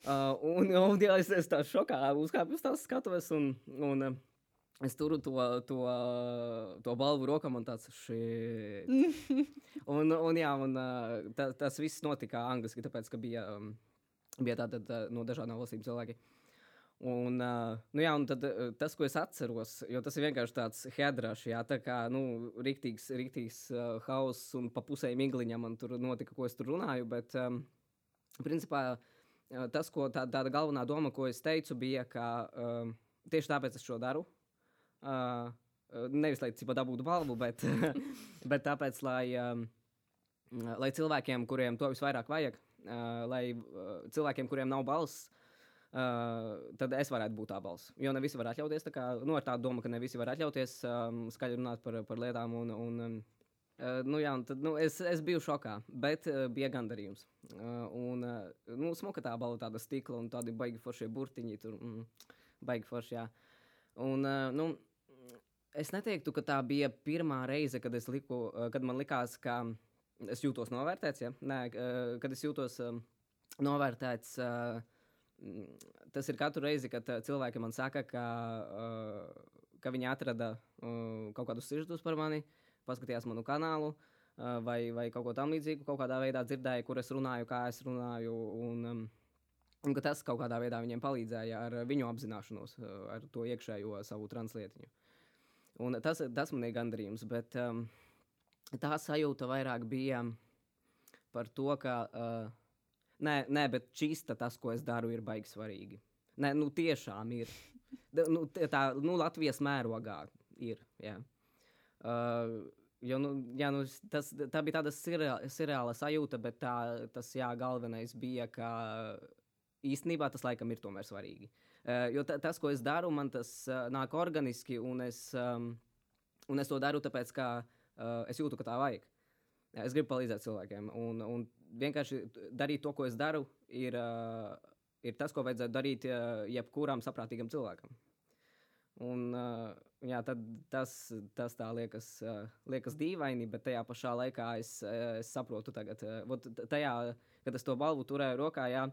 Uh, un, un jā, es, es tā šokā uzkāpu uz tās skatuves, un, un uh, es turu to, to, to balvu rokā, man tāds šī. un, un, jā, un ta, tas viss notika angliski, tāpēc, ka bija, bija tātad no dažādām valstīm cilvēki. Uh, Un, nu jā, un tad, tas, ko es atceros, jo tas ir vienkārši tāds headrašs, jā, tā kā nu, rīktīgs, rīktīgs uh, hauss un pa pusē migliņa man tur notika, ko es tur runāju. Bet, um, principā, tas, ko tā, tāda galvenā doma, ko es teicu, bija, ka uh, tieši tāpēc es šo daru. Uh, nevis, lai cipa dabūtu balvu, bet, <laughs> bet tāpēc, lai, um, lai cilvēkiem, kuriem to visvairāk vajag, uh, lai uh, cilvēkiem, kuriem nav balss, Uh, tad es varētu būt tā balss. Jo ne visi var atļauties. Tā kā, nu, ar tādu domu, ka ne visi var atļauties um, skaļi runāt par, par lietām. Un, un, um, uh, nu, jā, tad, nu, es, es biju šokā, bet uh, bija gandarījums. Uh, un, uh, nu, smuka tā balva, tāda stikla un tādi baigi foršie burtiņi. Tur, mm, baigi forši, jā. Un, uh, nu, es neteiktu, ka tā bija pirmā reize, kad, liku, uh, kad man likās, ka es jūtos novērtēts. Ja? Nē, uh, kad es jūtos uh, novērtēts. Uh, tas ir katru reizi, kad uh, cilvēki man saka, ka, uh, ka viņi atrada uh, kaut kādus sižetus par mani, paskatījās manu kanālu. Uh, vai, vai kaut ko tamlīdzīgu, kaut kādā veidā dzirdēju, kur es runāju, kā es runāju. Un, um, un ka tas kaut kādā veidā viņiem palīdzēja ar viņu apzināšanos, ar to iekšējo savu translietiņu. Un tas, tas man ir gandarījums, bet um, tā sajūta vairāk bija par to, ka uh, Nē, nē, bet čista tas, ko es daru, ir baigi svarīgi. Nē, nu tiešām ir. Nu, tā nu, Latvijas mērogā ir. Jā. Uh, Jo, nu, jā, nu, tas, tā bija tāda seriāla sajūta, bet tā, tas jā, galvenais bija, ka īstenībā tas laikam ir tomēr svarīgi. Uh, jo ta, tas, ko es daru, man tas uh, nāk organiski, un es, um, un es to daru tāpēc, ka uh, es jūtu, ka tā vajag. Jā, es gribu palīdzēt cilvēkiem. Un, un vienkārši darīt to, ko es daru, ir, uh, ir tas, ko vajadzētu darīt uh, jebkuram saprātīgam cilvēkam. Un, uh, jā, tas, tas tā liekas, uh, liekas dīvaini, bet tajā pašā laikā es, uh, es saprotu, tagad, uh, tajā, kad es to balvu turēju rokā, jā,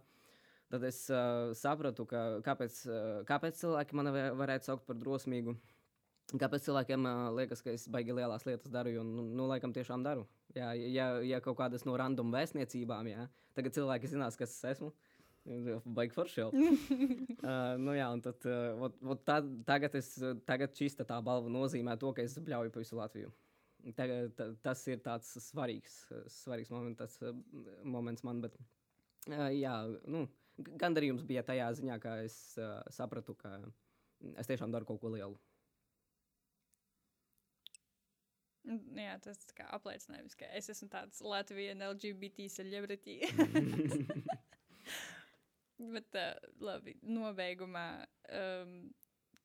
tad es uh, sapratu, ka, kāpēc, uh, kāpēc cilvēki mani varētu saukt par drosmīgu. Kāpēc cilvēkiem uh, liekas, ka es baigi lielās lietas daru? Jo, nu, nu laikam, tiešām daru. Jā, ja, ja kaut kādas no random vēstniecībām, jā, tagad cilvēki zinās, kas es esmu. Baigi forši jau. <laughs> uh, nu jā, un tad, uh, ot, ot tā, tagad, es, tagad šis tā balva nozīmē to, ka es bļauju pa visu Latviju. Tagad, ta, tas ir tāds svarīgs, svarīgs moments, tas, uh, moments man, bet uh, jā, nu, gandarījums bija tajā ziņā, ka es uh, sapratu, ka es tiešām daru kaut ko lielu.
Jā, tas ir apliecinājums, ka es esmu tāds Latvijas LGBT celebrity. <laughs> Bet, uh, labi, nobeigumā, um,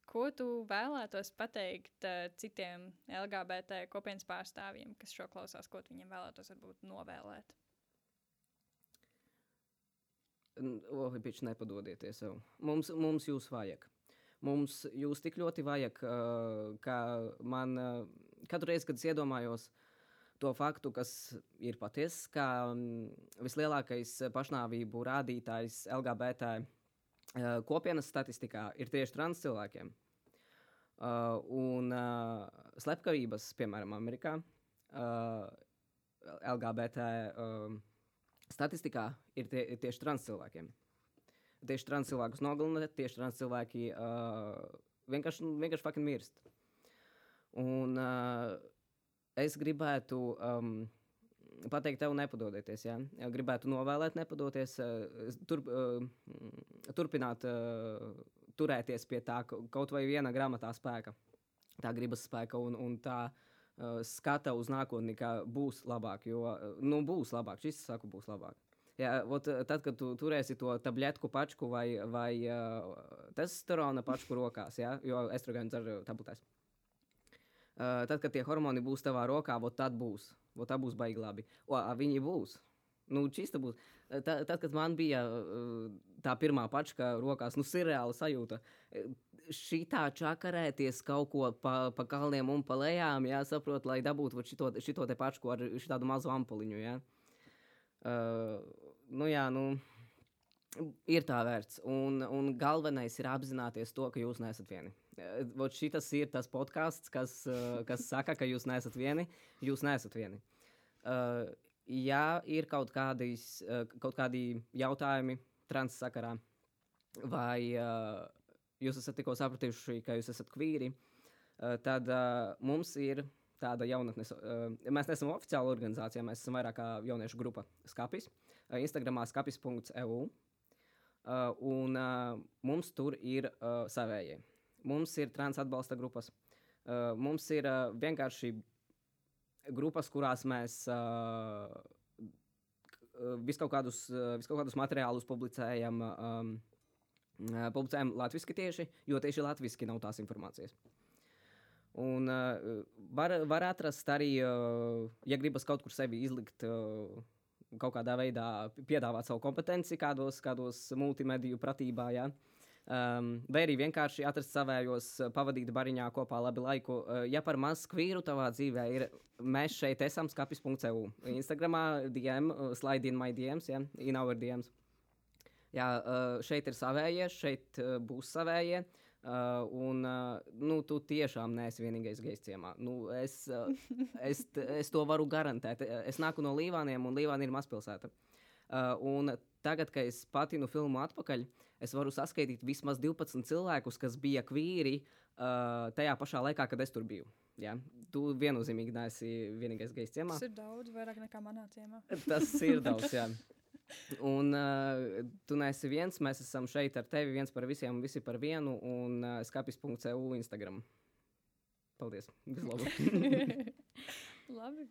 ko tu vēlētos pateikt uh, citiem LGBT kopienas pārstāvjiem, kas šo klausās, ko viņiem vēlētos varbūt novēlēt?
Oh, bišķi nepadodieties sev. Mums, mums jūs vajag. Mums jūs tik ļoti vajag, uh, ka man. Uh, katru reizi, kad es iedomājos to faktu, kas ir patiesa, ka um, vislielākais pašnāvību rādītājs LGBT uh, kopienas statistikā ir tieši trans cilvēkiem. Uh, un uh, slepkavības, piemēram, Amerikā, uh, LGBT uh, statistikā ir, tie, tieši trans cilvēkiem. Tieši trans cilvēkus nogalina, tieši trans cilvēki uh, vienkārši, vienkārši mirst. Un uh, es gribētu um, pateikt, tev nepadodieties. Ja? Gribētu novēlēt, nepadoties, uh, tur, uh, turpināt uh, turēties pie tā kaut vai viena grāmatā spēka, tā gribas spēka un, un tā uh, skata uz nākotni, ka būs labāk. Jo uh, nu, būs labāk, šis saku, būs labāk. Jā, ot, tad, kad tu turēsi to tabletku pačku vai, vai uh, testosterona pačku rokās, ja? jo estrogēns ar tabletēs. Uh, tad, kad tie hormoni būs tavā rokā, tad būs. Vot tā būs baigi labi. O, viņi būs. Nu, čista būs. Tad, tad, kad man bija tā pirmā pačka rokās, nu, surreāla sajūta. Šitā čakarēties kaut ko pa, pa kalniem un pa lejām, jāsaprot, lai dabūtu šito, šito te pačku ar šādu mazu ampuliņu. Jā. Uh, nu, jā, nu, ir tā vērts. Un, un galvenais ir apzināties to, ka jūs neesat vieni. Vot šitas ir tas podkāsts, kas, kas saka, ka jūs neesat vieni. Jūs neesat vieni. Uh, ja ir kaut, kādīs, uh, kaut kādi jautājumi trans sakarā, vai uh, jūs esat tikko sapratuši, ka jūs esat kvīri, uh, tad uh, mums ir tāda jaunatnes. Uh, mēs neesam oficiāla organizācija, mēs esam vairāk kā jauniešu grupa Skapis. Uh, Instagramā skapis.eu. Uh, un uh, mums tur ir uh, savējie mums ir trans atbalsta grupas. Uh, mums ir uh, vienkārši grupas, kurās mēs uh, visu kaut kādus, uh, vis kaut kādus materiālus publicējam. Um, Publicējam latviešu tieši, jo tieši latviešu nav tās informācijas. Un uh, var, var atrast arī, uh, ja gribas kaut kur sevi izlikt, uh, kaut kādā veidā piedāvāt savu kompetenci, kādos, kādos multimediju pratībā. Ja? Uh, Um, vai arī vienkārši atrast savējos, uh, pavadīt bariņā kopā labu laiku. Uh, ja par mazu kvīru tavā dzīvē ir, mēs šeit esam skapis.eu. Instagramā DM, uh, slide in my DMs, yeah, in our DMs. Jā, uh, šeit ir savējie, šeit uh, būs savējie. Uh, un uh, nu, tu tiešām neesi vienīgais gejs ciemā. Nu, es, uh, es, es to varu garantēt. Es nāku no Līvāniem, un Līvāna ir mazpilsēta. Uh, un tagad, kad es patinu filmu atpakaļ, es varu saskaitīt vismaz 12 cilvēkus, kas bija kvīri uh, tajā pašā laikā, kad es tur biju. Jā. Tu viennozīmīgi neesi vienīgais gejs ciemā.
Tas ir daudz vairāk nekā manā ciemā.
Tas ir daudz, jā. <laughs> Un uh, tu neesi viens, mēs esam šeit ar tevi, viens par visiem, visi par vienu, un uh, skapis.cu Instagram. Paldies! Vislabāk! <laughs>
Labi!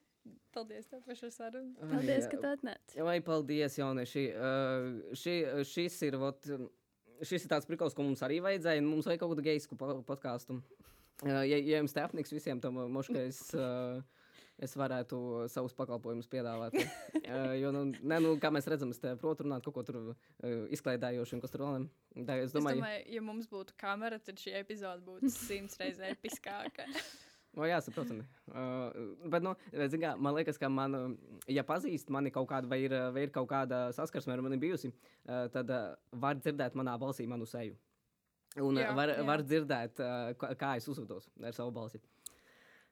Paldies tev par šo sarunu.
Paldies, ka tu atnāci.
Vai paldies, jaunieši. Uh, ši, šis ir, vot, šis ir tāds prikals, ko mums arī vajadzēja. Mums vajag kaut kādu geisku podkāstu. Ja, ja jums te apniks visiem, tad moškais. Uh, es varētu savus pakalpojumus piedāvāt. jo, nu, ne, nu, kā mēs redzam, es te protu runāt kaut ko tur izklaidējošu, un kas tur vēl.
Es domāju, es domāju, ja mums būtu kamera, tad šī epizode būtu simts reizes episkāka.
O, jā, saprotami. Uh, bet, nu, kā, man liekas, ka man, ja pazīst mani kaut kāda, vai ir, vai ir kaut kāda saskarsme ar mani bijusi, uh, tad uh, var dzirdēt manā balsī manu seju. Un
Jā,
var,
jā.
var dzirdēt, uh, kā- es uzvedos ar savu balsi.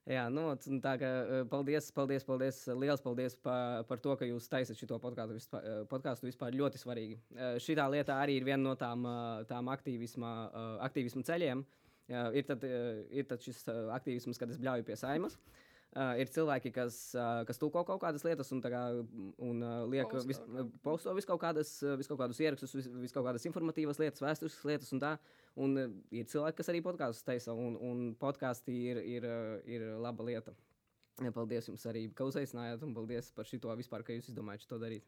Jā, nu, tā kā paldies, paldies, paldies, liels paldies par, par to, ka jūs taisat šo podkāstu vispār, podkāstu vispār ļoti svarīgi. Šī lieta arī ir viena no tām, tām aktīvisma, aktīvisma ceļiem. Uh, Ir tad, uh, ir tad šis uh, aktīvisms, kad es bļauju pie saimas. Uh, ir cilvēki, kas, uh, kas tulko kaut kādas lietas un, kā, un uh, liek vis, posto visu kaut kādas, vis kaut kādus ierakstus, vis, vis kaut kādas informatīvas lietas, vēsturiskas lietas un tā. Un uh, ir cilvēki, kas arī podkāstus taisa, un, un podkāsti ir, ir, ir laba lieta. Paldies jums arī, ka uzaicinājāt, un paldies par šo vispār, ka jūs izdomājāt to darīt.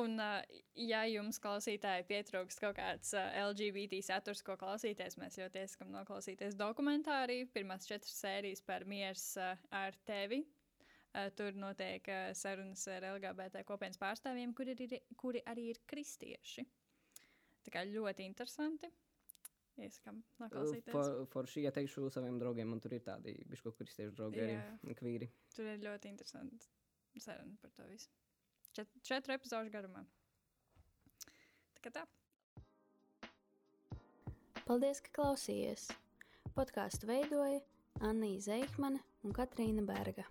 Un, uh, ja jums, klausītāji, pietrūkst kaut kāds uh, LGBT saturs, ko klausīties, mēs ļoti iesakām noklausīties dokumentāriju. Pirmās četras sērijas par miers uh, ar tevi. Tur notiek sarunas ar LGBT kopienas pārstāvjiem, kuri, ir, kuri arī ir kristieši. Tā kā ļoti interesanti. Iesakām noklausīties.
For, for šī ieteikšu saviem draugiem, man tur ir tādi bišķi kristiešu draugi,
Jā.
arī kvīri.
Tur ir ļoti interesanti saruna par to visu. Čet, četru epizodu garumā. Tā kā tā.
Paldies, ka klausījāties! Podkāstu veidoja Anna Zeikmane un Katrīna Berga.